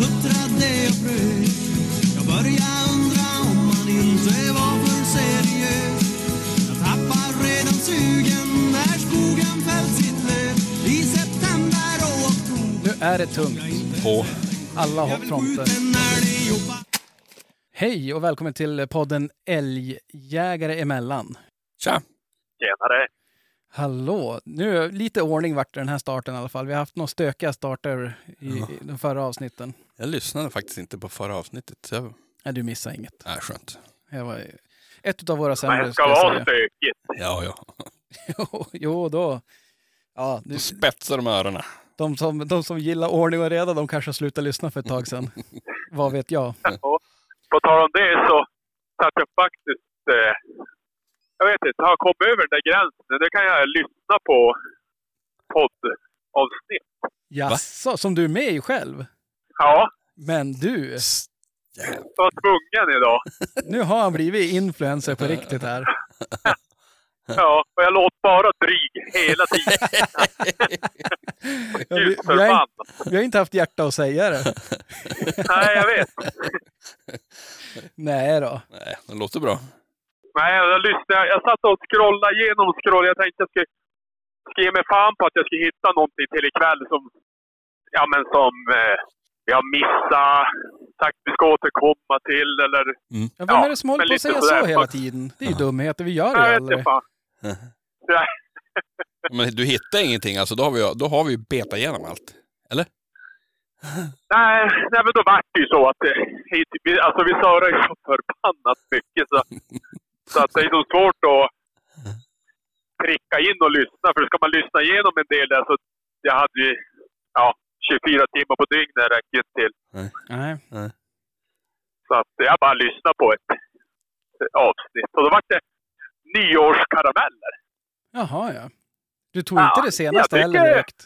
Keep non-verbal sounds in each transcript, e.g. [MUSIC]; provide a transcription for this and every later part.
huttrade och frös Jag började undra om man inte var för seriös Jag tappar redan sugen när skogen fällt sitt löv I september och oktober Nu är det tungt. På. Alla har fronter. Hej och välkommen till podden Älgjägare emellan. Tja! Tjenare. Hallå! Nu, lite ordning vart den här starten i alla fall. Vi har haft några stökiga starter i, Ja. i de förra avsnitten. Jag lyssnade faktiskt inte på förra avsnittet. Så jag... Nej, du missade inget. Nej, skönt. Det var ett av våra Men sämre, det ska jag vara stökigt. Ja, ja. jo, [LAUGHS] jo, då. Ja, Då du, spetsar de öronen. de, som, de som gillar ordning och reda, de kanske har slutat lyssna för ett tag sedan. [LAUGHS] Vad vet jag? På tal om det så satt jag faktiskt... Eh, jag vet inte, har jag kommit över den där gränsen. Nu kan jag lyssna på poddavsnitt. Jaså, som du är med i själv? Ja, Men du, jag var tvungen idag. [LAUGHS] nu har han blivit influencer på riktigt här. [LAUGHS] Ja, och jag låter bara dryg hela tiden. [LAUGHS] Ja, vi, Gud vi, har, vi har inte haft hjärta att säga det. Nej, jag vet. Nej då. Nej, det låter bra. Nej, jag lyssnade. Jag satt och scrollade igenom och scrollade. Jag tänkte jag skulle, skulle ge mig fan på att jag skulle hitta någonting till ikväll som, ja men som eh, vi har missat, sagt vi ska återkomma till eller... Ja, vem är det som håller men på att säga sådär. så hela tiden? Det är ju dumheter, vi gör det Jag ju aldrig. fan. [LAUGHS] Men du hittar ingenting alltså, då har vi, då har vi ju betat igenom allt. Eller? [LAUGHS] nej, nej, men då vart det ju så att eh, hit- vi, alltså vi surrar ju så förbannat mycket så, [LAUGHS] så att det är så svårt att pricka in och lyssna. För ska man lyssna igenom en del där så jag hade ju ja, 24 timmar på dygnet räcker ju inte till. Nej. Så att jag bara lyssnade på ett avsnitt. Och då var det nyårskarameller. Jaha, ja. Du tog Ja, inte det senaste jag heller tycker- direkt?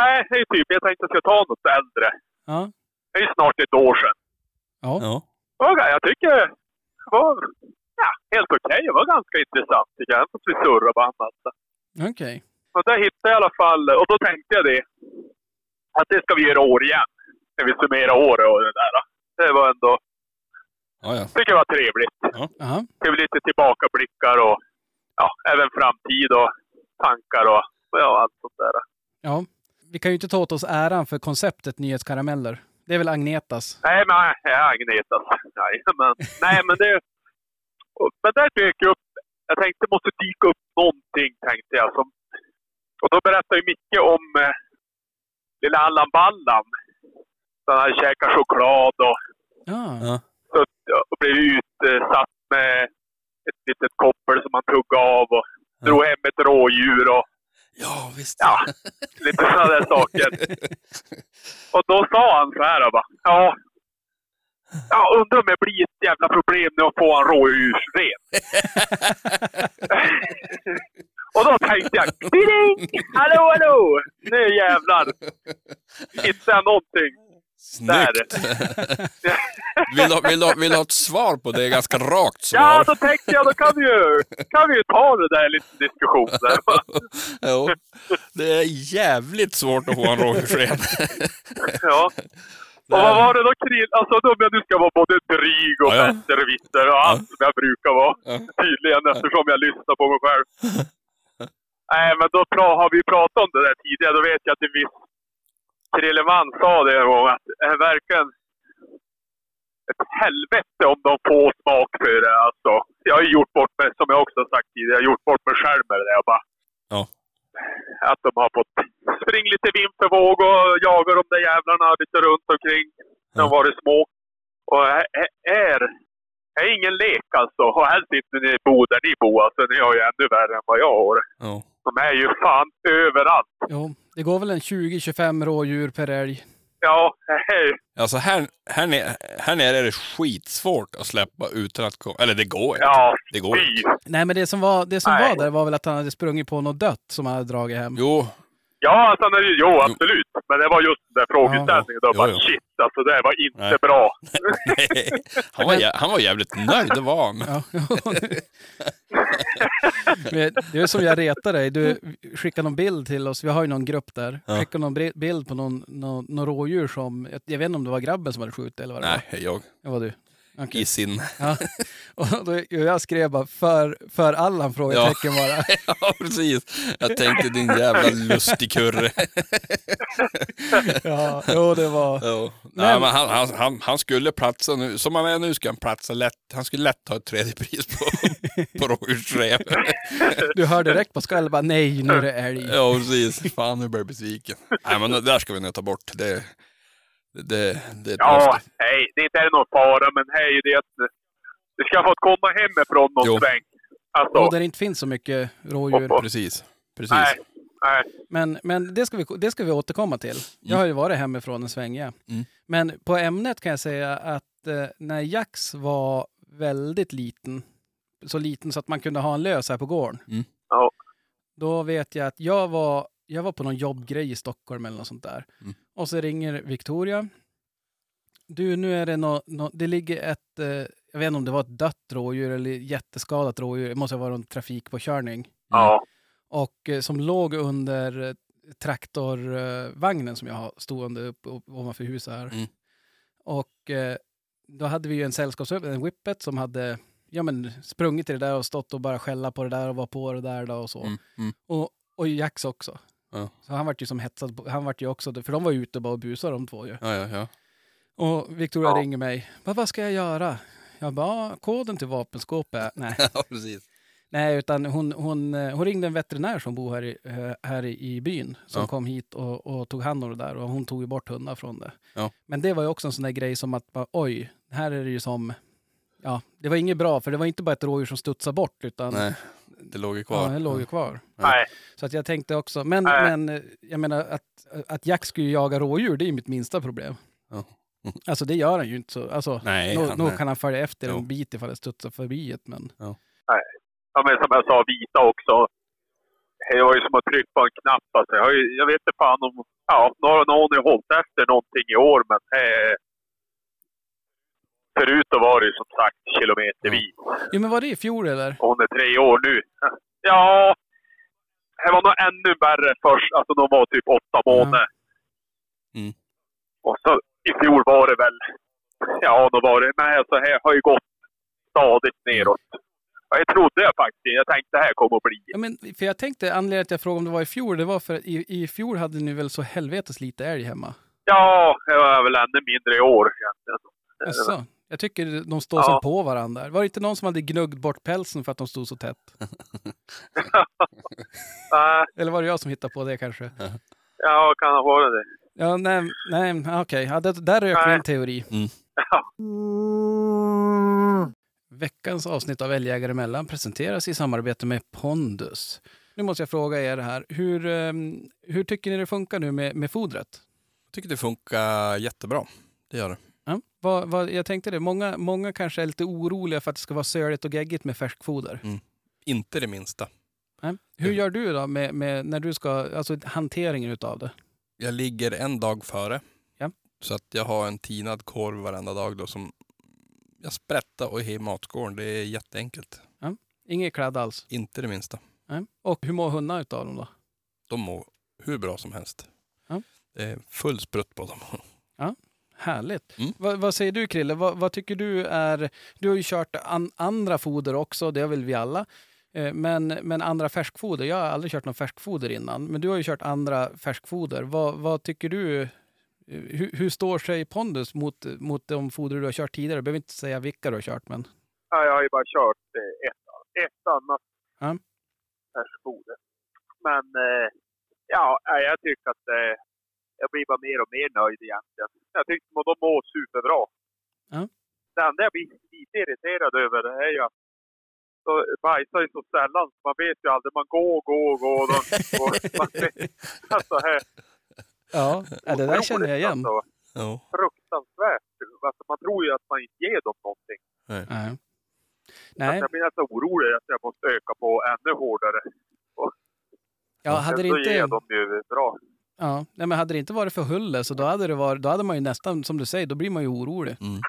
Nej, det är typ, jag tänkte att jag ska ta något äldre. Ja. Det är ju snart ett år sedan. Ja. Ja. Och jag tycker det var ja, helt okej. Det var ganska intressant tycker jag. Att vi surrade på annat. Okej. Och där hittade jag i alla fall, och då tänkte jag det, att det ska vi göra år igen. När vi summerar året och det där. Det var ändå, Ja, ja. tycker jag var trevligt. Aha. Det är lite tillbakablickar och ja, även framtid och tankar och ja, allt sånt där. Ja. Vi kan ju inte ta åt oss äran för konceptet nyhetskarameller. Det är väl Agnetas? Nej, men jag är Agnetas. Nej, men, nej, men det... och- Men där dök upp... Jag tänkte det måste dyka upp någonting, tänkte jag. Som, och då berättade ju Micke om eh, lilla Allan Ballan. Han hade käkat choklad och, Ja. Ja. sutt- och blev utsatt med ett litet koppel som han tuggade av och drog hem ett rådjur och Ja, visst. ja, lite sådana där saker. [LAUGHS] Och då sa han så här bara, ja. Jag undrar om det blir ett jävla problem nu att få en rådjursren. och då tänkte jag, ding! Hallå, hallå! Nu jävlar! Hittade jag någonting. Snyggt! vill, du, vill, du, vill du ha ett svar på det? Ganska rakt svar. Ja, då tänkte jag, då kan vi ju, kan vi ju ta det där lite diskussion där. [LAUGHS] jo, det är jävligt svårt att få en rådjursren. Ja. Och vad var det då Krill? Alltså då jag nu ska vara både dryg och Ja, ja. besserwisser och allt som jag brukar vara. Ja. Tydligen eftersom jag lyssnar på mig själv. [LAUGHS] Nej, men då har vi pratat om det där tidigare. Då vet jag att en viss Krilleman sa det en gång att det är verkligen ett helvete om de får smak för det. Alltså, jag har ju gjort bort mig, som jag också sagt tidigare, jag har gjort bort mig själv med det där. Jag bara, Ja. Att de har fått springa lite vind för våg och jaga de där jävlarna lite runt omkring när de Ja. varit små. Och är, är, är ingen lek alltså. Och helst inte när ni bor där ni bor. Alltså ni har ju ännu värre än vad jag har. Ja. De är ju fan överallt. Jo, det går väl en 20-25 rådjur per älg. Ja, hej. Alltså här, här, nere, här nere är det skitsvårt att släppa utan att komma... Eller det går inte. Ja, Det går inte. Nej, men det som var, det som Nej. var där var väl att han hade sprungit på något dött som han hade dragit hem. Jo, Ja, alltså, det- jo, absolut. Men det var just den där frågeställningen. Då Jo, bara jo. shit, alltså det var inte Nej. bra. nej. [LAUGHS] Han var, han var jävligt nöjd, det var han. [LAUGHS] Det är som jag retar dig. Du skickar någon bild till oss. Vi har ju någon grupp där. Ja. Skickar någon bild på någon, någon, någon rådjur som... Jag, vet inte om det var grabben som hade skjutit eller vad det Nej, jag. var. Det var du. Okej. I sin... Ja. [LAUGHS] Och då, jag skrev bara för, för Allan frågetecken [LAUGHS] bara. Ja, precis. Jag tänkte din jävla lustigkurre. [LAUGHS] Ja, jo det var... Ja. Men- Nej, men han, han, han, han skulle platsa nu. Som han är nu ska han platsa lätt. Han skulle lätt ta ett tredje pris på, på rådjursrev. Du hör direkt på skallen bara nej, nu är det älg. Ja, precis. Fan, nu blir jag besviken. Nej, men det där ska vi nog ta bort. Det, det, det Ja, måste. hej, det är inte någon fara, men hej, det är att du ska fått komma hemifrån någon Jo. sväng. Alltså, Och där det inte finns så mycket rådjur. Precis. Precis. nej, nej. Men, men det, ska vi, det ska vi återkomma till. Jag har ju varit hemifrån en sväng, ja. Mm. Men på ämnet kan jag säga att eh, när Jax var väldigt liten, så liten så att man kunde ha en lös här på gården. Ja. Då vet jag att jag var, jag var på någon jobbgrej i Stockholm eller något sånt där. Mm. Och så ringer Victoria. Du, nu är det nå nå- det ligger ett, eh, jag vet inte om det var ett dött rådjur eller jätteskadat rådjur. Det måste ha varit en trafikpåkörning Ja. och eh, som låg under eh, traktorvagnen som jag har stående upp o- ovanför huset här. Mm. Och eh, då hade vi ju en sällskapsöv, en whippet som hade ja, men, sprungit till det där och stått och bara skälla på det där och var på det där då och så. Mm, mm. Och, och Jax också. Ja. Så han vart ju som hetsad, på, han vart ju också, för de var ju ute bara och busade de två ju. Ja, ja, ja. Och Victoria Ja. ringer mig, vad, ska jag göra? Jag bara, "Ja, koden till vapenskåpet, [LAUGHS] nej. ja precis. Nej, utan hon, hon, eh, hon ringde en veterinär som bor här i, eh, här i i byn som Ja. kom hit och, och tog hand om det där och hon tog ju bort hundar från det. Ja. Men det var ju också en sån där grej som att bara, oj, här är det ju som, ja, det var inget bra för det var inte bara ett rådjur som studsade bort utan Nej, det låg ju ja, kvar. det låg ju kvar. Nej. Så att jag tänkte också, men, Nej. men jag menar att, att Jack skulle jaga rådjur, det är ju mitt minsta problem. Ja. [LAUGHS] Alltså det gör han ju inte så, alltså, Nej, nog, han- nog kan han följa efter Jo. en bit ifall det studsar förbi ett, men Ja, men som jag sa, vita också. Det var ju som att trycka på en knapp. Alltså, jag, har ju, jag vet inte fan om... Ja, nu har någon hållit efter någonting i år, men eh, Förut då var det som sagt kilometervis. jo men var det i fjol eller? Hon är tre år nu. Ja, det var nog ännu värre först. Alltså de var typ åtta månader. Mm. Och så i fjol var det väl... Ja, då var det... Men alltså, det har ju gått stadigt neråt. Ja, jag trodde jag faktiskt. Jag tänkte det här kommer att bli. Ja, men, för jag tänkte, anledningen att jag frågade om det var i fjol, det var för att i, i fjol hade ni väl så helvetes lite älg hemma? Ja, det var väl ännu mindre i år egentligen. Jaså? Jag tycker de står Ja. som på varandra. Var det inte någon som hade gnuggt bort pälsen för att de stod så tätt? [LAUGHS] Eller var det jag som hittade på det kanske? ja, kan ha varit det. Ja, nej, nej okej. Ja, det, där rök min teori. Ja. Veckans avsnitt av Älgjägare emellan presenteras i samarbete med Pondus. Nu måste jag fråga er här, hur, ehm, hur tycker ni det funkar nu med, med fodret? Jag tycker det funkar jättebra. Det gör det. Ja, vad, vad, jag tänkte det, många, många kanske är lite oroliga för att det ska vara söligt och geggigt med färskfoder. Inte det minsta. Nej. Hur Mm. gör du då med, med när du ska, alltså hanteringen utav det? Jag ligger en dag före. Ja. Så att jag har en tinad korv varenda dag då som jag sprättar och i matskålen. Det är jätteenkelt. Inget kladd alls. Inte det minsta. Nej. Och hur mår hundarna utav dem då? De mår hur bra som helst. Ja. Det är full sprutt på dem. Härligt. Mm. Vad, vad säger du Krille? Vad, vad tycker du är... Du har ju kört an, andra foder också, det har väl vi alla. Eh, Men, men andra färskfoder, jag har aldrig kört någon färskfoder innan. Men du har ju kört andra färskfoder. Vad, vad tycker du? eh, Hur, hur står sig Pondus mot, mot de foder du har kört tidigare? Jag behöver inte säga vilka du har kört, men... Ja, jag har ju bara kört eh, ett, ett annat Ja. färskfoder. Men eh, ja, jag tycker att eh, jag blir bara mer och mer nöjd egentligen. Jag tycker att de mår superbra. Ja. Det enda jag blir lite irriterad över det är ju att de bajsar ju så sällan. så Man vet ju aldrig. Man går, går, går. Och, och, man vet, alltså, här, Ja, det där känner jag igen. Alltså, Ja. fruktansvärt. Alltså, man tror ju att man inte ger dem någonting. Nej. Nej. Jag blir nästan orolig att jag måste öka på ännu hårdare. ja, hade det Då ger inte... de ju bra. Ja, nej, men hade det inte varit för Hulle så då hade, det varit, då hade man ju nästan, som du säger, då blir man ju orolig. Mm.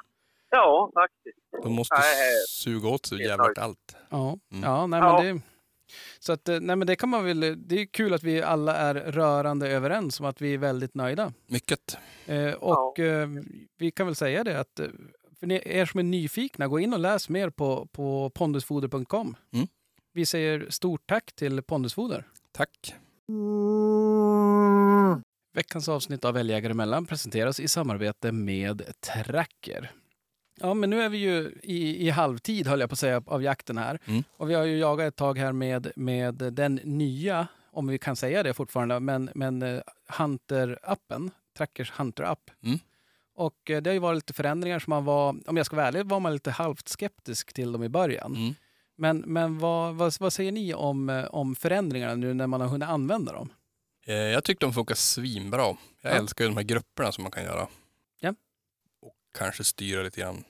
Ja, faktiskt. De måste Nej, suga åt sig jävligt allt. Ja, Mm. ja, nej, Ja. men det... Så att, eh, nej men det kan man väl, det är kul att vi alla är rörande överens om att vi är väldigt nöjda. Mycket. Eh, och eh, vi kan väl säga det att eh, för ni, er som är nyfikna, gå in och läs mer på, på pondusfoder.com. Mm. Vi säger stort tack till Pondusfoder. Tack. Veckans avsnitt av Älgjägare emellan presenteras i samarbete med Tracker. Ja, men nu är vi ju i, i halvtid, höll jag på att säga, av jakten här. Mm. Och vi har ju jagat ett tag här med, med den nya, om vi kan säga det fortfarande, men, men eh, Hunter-appen, Trackers Hunter-app. Mm. Och eh, det har ju varit lite förändringar som man var, om jag ska vara ärlig, var man lite halvt skeptisk till dem i början. Mm. Men, men vad, vad, vad säger ni om, eh, om förändringarna nu när man har hunnit använda dem? Eh, Jag tycker de funkar svinbra. Jag Ja. älskar ju de här grupperna som man kan göra. Ja. Och kanske styra lite grann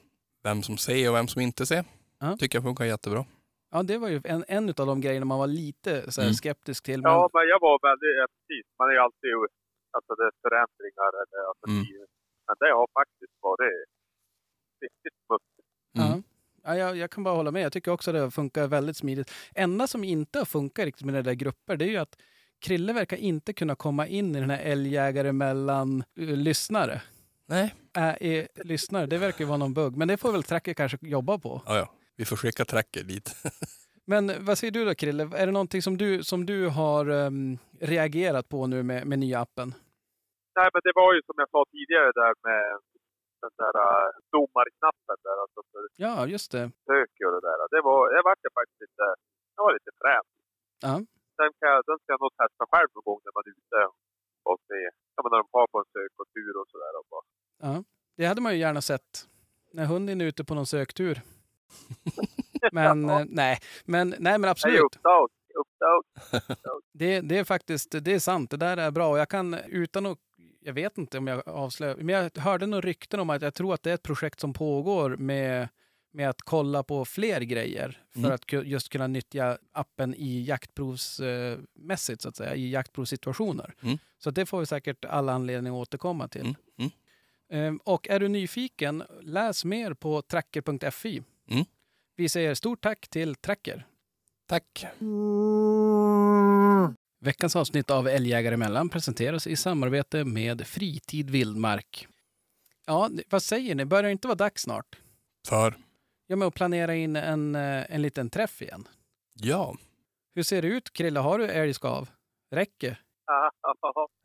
vem som ser och vem som inte ser. Ja. Tycker jag funkar jättebra. Ja, det var ju en, en av de grejerna man var lite så här, Mm. skeptisk till. Men, Ja, men jag var väldigt, ja, precis. Man är ju alltid, alltså det är förändringar eller alltså, Mm. det- Men det har faktiskt varit riktigt smutsigt. Mm. Ja. Ja, jag, jag kan bara hålla med. Jag tycker också det funkar väldigt smidigt. enda som inte har funkat riktigt med det där grupper, det är ju att Krille verkar inte kunna komma in i den här älgjägare mellan uh, lyssnare. Nej. Äh, är lyssnare, det verkar ju vara någon bugg. Men det får väl Tracker kanske jobba på. Ja, ja. Vi får skicka tracker dit. [LAUGHS] Men vad säger du då Krille? Är det någonting som du, som du har ehm, reagerat på nu med, med nya appen? Nej, men det var ju som jag sa tidigare där med den där uh, domarknappen där, alltså för Ja, just det. och det där. Det var, jag vart jag faktiskt lite, jag var lite frän. Ja. Den, kan, jag- den ska jag nog testa själv någon gång när man är ute och se, ja men när de har på en sök och sådär. Ja, det hade man ju gärna sett. När hunden är ute på någon söktur. [LAUGHS] Men eh, nej, men, nej, men Nej, absolut. uppdag, uppdag. Det, det är faktiskt det är sant. Det där är bra. Och jag kan utan att jag vet inte om jag avslöjar, men jag hörde några rykten om att jag tror att det är ett projekt som pågår med, med att kolla på fler grejer för Mm. att ku- just kunna nyttja appen i jaktprovsmässigt, så att säga, i jaktprovssituationer. Mm. Så det får vi säkert alla anledning att återkomma till. Mm. Mm. Ehm, Och är du nyfiken, läs mer på tracker.fi. Mm. Vi säger stort tack till Tracker. Tack. Veckans avsnitt av Älgjägare emellan presenteras i samarbete med Fritid Vildmark. Ja, vad säger ni? Börjar det inte vara dags snart? För. Ja, med att planera in en, eh, en liten träff igen. Ja. Hur ser det ut, Krille? Har du älgskav? Räcker?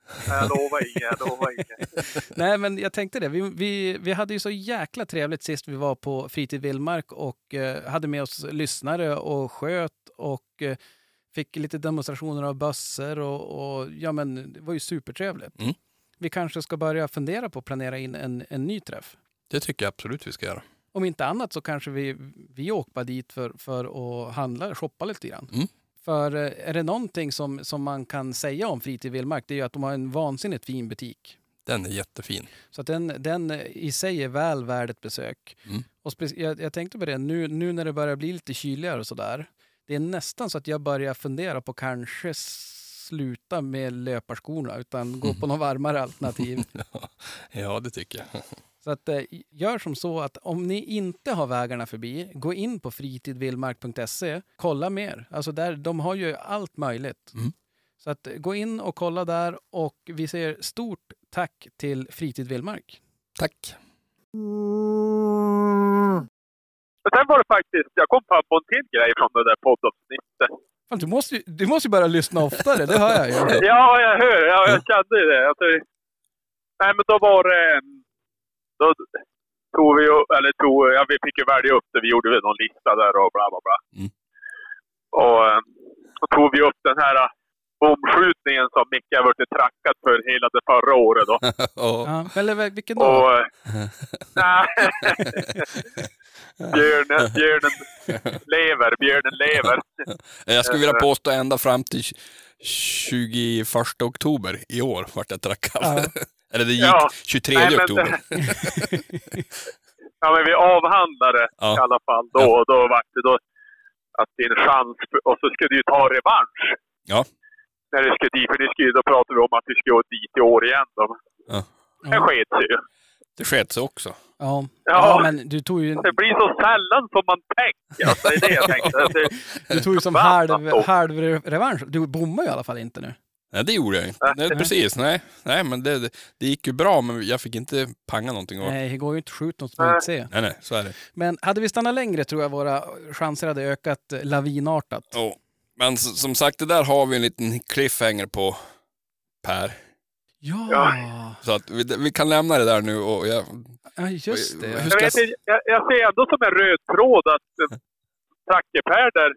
[LAUGHS] jag lovar inget, jag lovar inget. [LAUGHS] Nej, men jag tänkte det. Vi, vi, vi hade ju så jäkla trevligt sist vi var på Fritid Vildmark och eh, hade med oss lyssnare och sköt och eh, fick lite demonstrationer av bössor och, och ja, men det var ju supertrevligt. Mm. Vi kanske ska börja fundera på att planera in en, en ny träff. Det tycker jag absolut vi ska göra. Om inte annat så kanske vi, vi åker dit för, för att handla, shoppa lite grann. Mm. För eh, är det någonting som, som man kan säga om Fritid Vildmark, det är ju att de har en vansinnigt fin butik. Den är jättefin. Så att den, den i sig är väl värd ett besök. Mm. Och jag, jag tänkte på det, nu, nu när det börjar bli lite kyligare och sådär. Det är nästan så att jag börjar fundera på kanske sluta med löparskorna utan gå [LAUGHS] på något varmare alternativ. [LAUGHS] Ja, det tycker jag. Så att, eh, gör som så att om ni inte har vägarna förbi, gå in på fritidvildmark.se, kolla mer. Alltså där, de har ju allt möjligt. Mm. Så att, eh, gå in och kolla där och vi säger stort tack till Fritid Vildmark. Tack. Men sen var det faktiskt, jag kom på en till grej från det där poddavsnittet. Fan, du, måste, ju- du måste ju börja lyssna oftare, det hör jag ju. [LAUGHS] Ja, jag hör. Ja, jag kände ju det. Alltså, nej, men då var det... Då tog vi ju- eller tog, ja, vi fick ju välja upp det. Vi gjorde väl någon lista där och bla bla bla. Mm. Och eh, då tog vi upp den här eh, bomskjutningen som Micke har varit trackad för hela det förra året då. [LAUGHS] Ja, eller vilken då? Och... eh, [LAUGHS] Nej. [LAUGHS] björnen, björnen lever, björnen lever. Jag skulle vilja påstå ända fram till 21 oktober i år vart jag trackad. Ja. Eller det gick Ja. 23 Nej, men- oktober. [LAUGHS] Ja, men vi avhandlade Ja. i alla fall då. Och då var det då att din chans... Och så skulle du ju ta revansch. Ja. När du skulle dit. För ni skulle, då pratade vi om att vi skulle gå dit i år igen. Då. Ja. Det Ja, sket sig ju. Det sket sig också. ja. Ja. ja, men du tog ju, Det blir så sällan som man tänker. Alltså, det är det jag tänkte. Det, [LAUGHS] du tog ju som halv, halv re- revansch. Du bommar ju i alla fall inte nu. Nej, det gjorde jag inte. Nej, precis. Nej, nej men det, det, gick ju bra, men jag fick inte panga någonting. Och, nej. Nej, det går ju inte att skjuta något som man inte ser. nej, så är det. Men hade vi stannat längre tror jag våra chanser hade ökat eh, lavinartat. Oh. Men som sagt, det där har vi en liten cliffhanger på Per. Ja. Så att vi, vi kan lämna det där nu och jag, ja just det. Jag, vet, inte, jag, jag ser ändå som en röd tråd att uh, Trackeper där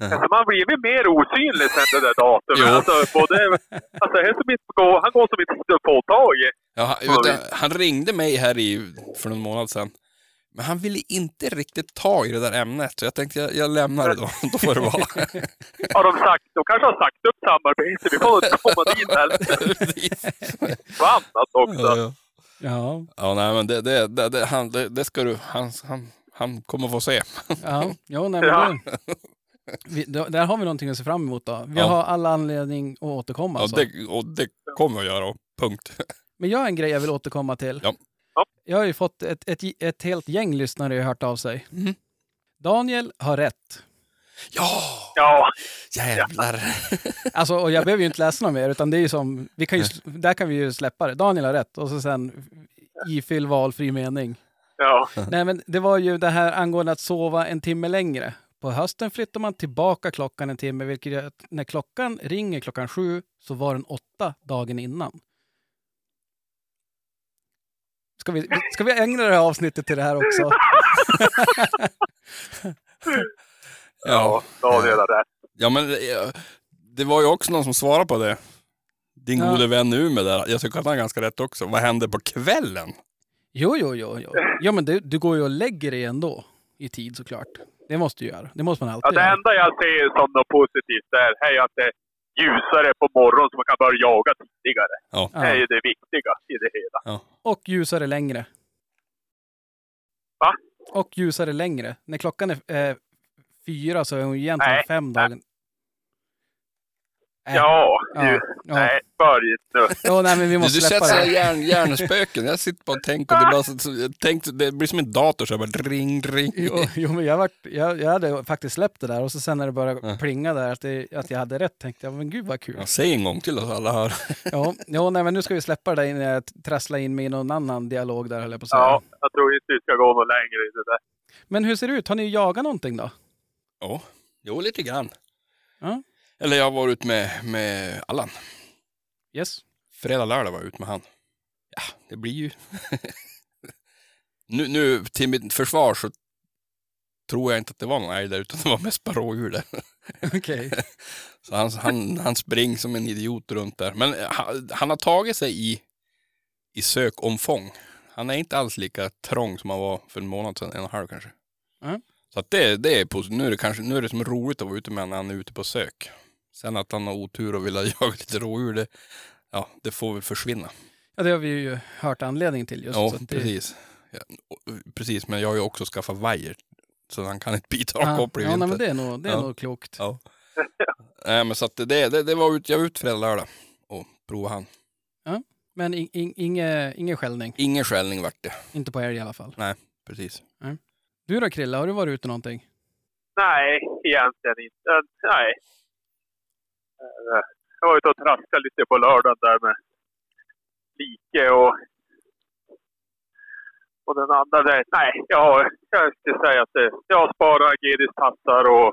Alltså man blir väl mer osynlig sen det där datumet. Alltså, både, [LAUGHS] alltså, han, som inte går, han går som inte få tag i. Ja, han, han ringde mig här i, för någon månad sedan. Men han ville inte riktigt ta i det där ämnet, så jag tänkte jag, jag lämnar det då. [LAUGHS] Då får det vara. [LAUGHS] Har de sagt, de kanske har sagt upp samarbetet. Vi får inte komma dit heller. Förbannat också. ja, ja. Ja, ja, nej men det, det, det, det, han, det, det ska du, han, han, han kommer få se. ja, ja nej, men Ja. det, vi, då, där har vi någonting att se fram emot då. Vi Ja. har alla anledning att återkomma. Ja, alltså. det, och det kommer jag göra, och punkt. [LAUGHS] Men jag har en grej jag vill återkomma till. Ja. Ja. Jag har ju fått ett, ett, ett helt gäng lyssnare har hört av sig. Mhm. Daniel har rätt. Ja, Ja, jävlar. [LAUGHS] Alltså, och jag behöver ju inte läsa något mer, utan det är ju som, vi kan ju, där kan vi ju släppa det. Daniel har rätt och så sen ifyll valfri mening. ja. Nej, men det var ju det här angående att sova en timme längre. På hösten flyttar man tillbaka klockan en timme, vilket gör att när klockan ringer klockan sju så var den åtta dagen innan. Ska vi, ska vi ägna det här avsnittet till det här också? [LAUGHS] Ja, Daniel har rätt. Ja, men det, det var ju också någon som svarade på det. Din Ja. gode vän Ume där. Jag tycker att han har ganska rätt också. Vad hände på kvällen? Jo, jo, jo. jo. Ja, men du, du går ju och lägger dig ändå i tid såklart. Det måste du göra. Det måste man Ja, alltid det göra. enda jag ser som något positivt där är att det är ljusare på morgonen så man kan börja jaga tidigare. Ja. Det är Ja. ju det viktiga i det hela. Och ljusare längre. Va? Och ljusare längre. När klockan är eh, fyra så är hon egentligen Nej. fem dagar. Äh, Ja, ja, ju. ja. Nej, börja nu. Ja, nej, men vi måste du sätter släppa det. hjärn, hjärnspöken. Jag sitter bara och tänker. Och det, bara så, tänkte, det blir som en dator, så jag bara ring, ring. Jo, jo, men jag, vart, jag, jag hade faktiskt släppt det där och så sen när det började Ja. plinga där att, det, att jag hade rätt tänkte jag, men gud vad kul. Ja, säg en gång till så alla hör. Ja, ja nej, men nu ska vi släppa det där innan jag trasslar in mig i någon annan dialog där höll jag på att säga. Ja, jag tror inte vi ska gå något längre i det där. Men hur ser det ut? Har ni jagat någonting då? Ja, jo lite grann. Ja. Eller jag var ute med, med Allan. Yes. Fredag, lördag var jag ute med han. Ja, det blir ju... [LAUGHS] nu, nu, till mitt försvar så tror jag inte att det var någon älg där, utan det var mest bara rådjur där. [LAUGHS] Okej. Så han, han, han springer som en idiot runt där. Men han, han har tagit sig i, i sökomfång. Han är inte alls lika trång som han var för en månad sedan, en och en halv kanske. Ja. Så att det, det är positivt. Nu är det, kanske, nu är det som roligt att vara ute med honom när han är ute på sök. Sen att han har otur och vill [LAUGHS] jaga lite rådjur, det, ja, det får väl försvinna. Ja, det har vi ju hört anledningen till just. Ja, så att det, precis. Ja, och- precis, men jag har ju också skaffat vajer. Så han kan inte bita av Ja, kopplingen. ja nej, men det är nog, det är Ja. nog klokt. Ja. Nej, men så att det, det, det var ut, jag var ute fredag, lördag och provade han. Men in, in, inge, ingen skällning. Ingen skällning vart det. Inte på älg i alla fall. Precis. Du då Krille, har du varit ute någonting? Nej, egentligen inte. Eh, Nej. Eh, Jag var ute och traskade lite på lördagen där med like och, och den andra. Där. Nej, jag, jag skulle säga att det, jag har sparat Gedis tassar och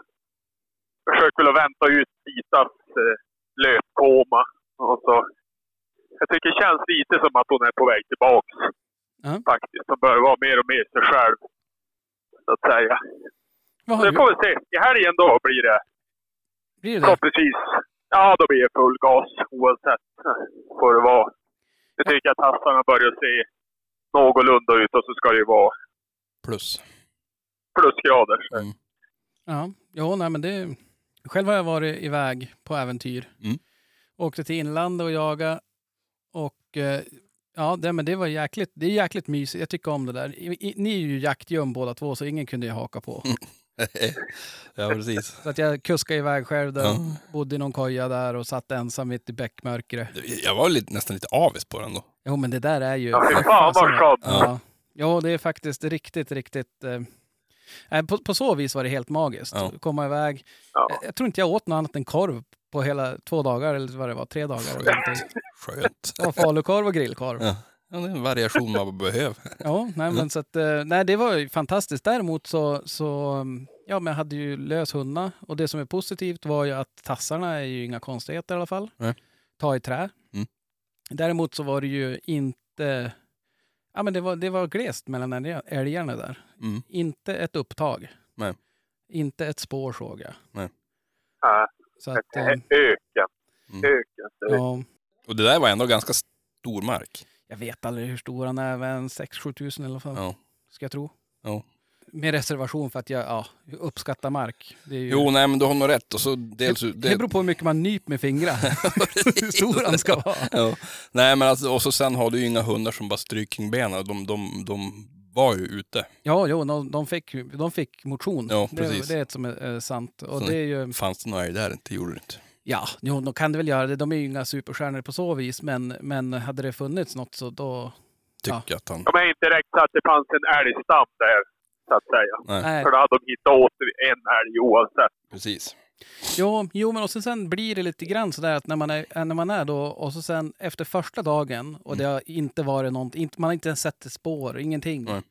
försökt väl att vänta ut Titas eh, löpkoma. Och så, jag tycker det känns lite som att hon är på väg tillbaks. Ja. Faktiskt. Hon börjar vara mer och mer sig själv. Så att säga. Vad Så har du? får vi se. I helgen då blir det Blir det det? förhoppningsvis. Ja, då blir det full gas oavsett. Får det vara. Jag tycker att hästarna börjar se någorlunda ut och så ska det ju vara Plus. plusgrader. Så. Mm. Ja, jo, nej, men det... Själv har jag varit iväg på äventyr. Mm. Åkte till inlandet och jaga och eh, ja, det, men det var jäkligt, det är jäkligt mysigt. Jag tycker om det där. Ni är ju jaktgöm båda två så ingen kunde ju haka på. [LAUGHS] ja, precis. Så att jag kuskade iväg själv där, Ja. bodde i någon koja där och satt ensam mitt i bäckmörkret. Jag var lite, nästan lite avis på den då. Jo, men det där är ju... Ja, fy fan vad skönt. Ja. ja, det är faktiskt riktigt, riktigt... Eh, nej, på, på så vis var det helt magiskt. Ja. Komma iväg. Ja. Jag, jag tror inte jag åt något annat än korv på hela två dagar, eller vad det var, tre dagar. [LAUGHS] Skönt. Det var falukorv och grillkorv. Ja. Ja, det är en variation man behöver. Ja, nej, men så att, eh, nej, det var ju fantastiskt. Däremot så, så mm, ja, men jag hade ju lös hundar och det som är positivt var ju att tassarna är ju inga konstigheter i alla fall. Nej. Ta i trä. Mm. Däremot så var det ju inte, ja men det var, det var glest mellan älg- älgarna där. Mm. Inte ett upptag. Nej. Inte ett spår såg jag. Ja, Så att, eh, öken. Mm. Så ja, Och det där var ändå ganska stor mark. jag vet aldrig hur stor han är, men 6-7 tusen i alla fall. Ja. Ska jag tro. Ja. Med reservation för att jag ja, uppskattar mark. Det är ju... Jo, nej men du har nog rätt. Och så dels, Det, det beror på hur mycket man nyper med fingrar. [LAUGHS] [LAUGHS] hur stor han ska vara. ja. Nej, men alltså, och så sen har du ju inga hundar som bara stryker kring benen. De, de, de var ju ute. Ja, jo, de, de, fick, de fick motion. Ja, det, precis. det är ett som är, sant. Och Så det är ju, Fanns det några där? Det gjorde det inte. ja, jo, de kan det väl göra det. De är ju inga superstjärnor på så vis, men, men hade det funnits något så då... Tycker att han... De är inte direkt att det fanns en älgstam där, så att säga. Nej, För då hade de hittat åt en älg oavsett. precis. jo, jo, men och sen, sen blir det lite grann sådär att när man är, när man är då och så sen efter första dagen och det har inte varit något, inte, man har inte ens sett ett spår, ingenting. Nej.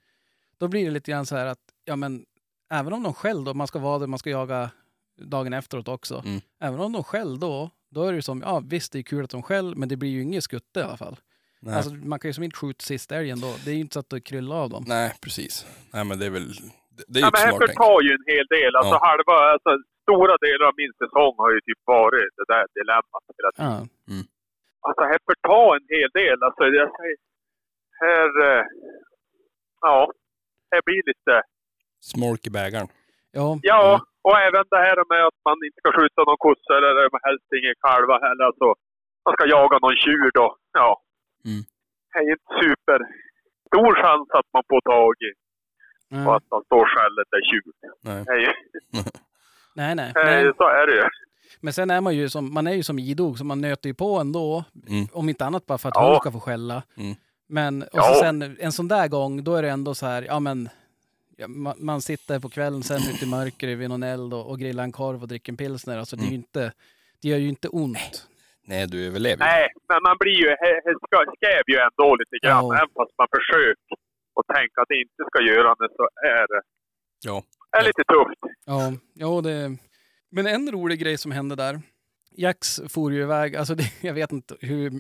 Då blir det lite grann så här att, ja men även om de skäll då, man ska vara där, man ska jaga dagen efteråt också. Mm. Även om de skäll då, då är det ju som, ja visst det är kul att de skäll, men det blir ju inget skutte i alla fall. Nej, Alltså man kan ju som inte skjuta sista älgen då. Det är ju inte så att det kryllar av dem. nej precis. Nej, men det är väl... Det, det är ju Ja, men här smart tänk. förtar ju en hel del. Alltså Ja. halva, alltså stora delar av min säsong har ju typ varit det där dilemmat hela tiden. Ja. Alltså här förtar en hel del. Alltså jag säger, här, eh, ja, det blir lite, Smolk i bägaren. Ja. ja, Mm. och även det här med att man inte ska skjuta någon kossa eller helst ingen kalva heller. Alltså, man ska jaga någon tjur då. Ja. Mm. Det är ju inte super stor chans att man får tag i Ja. och att man står skället är tjur. Nej. Ju, [LAUGHS] Nej, nej. så är det ju. Men sen är man ju som, man är ju som idog, så man nöter ju på ändå. Mm. Om inte annat bara för att Ja. hon ska få skälla. Mm. Men och Ja. så sen en sån där gång, då är det ändå så här, ja men ja, man, man sitter på kvällen sen ute i mörkret vid någon eld och, och grillar en korv och dricker en pilsner. Alltså det är ju Mm. inte, det gör ju inte ont. Nej, du överlever. Nej, men man blir ju, skräv ju ändå lite grann. Ja. Även fast man försöker och tänka att det inte ska göra det så är det Ja. är lite tufft. Ja, ja det... Men en rolig grej som hände där. Jax for ju iväg, alltså det, jag vet inte hur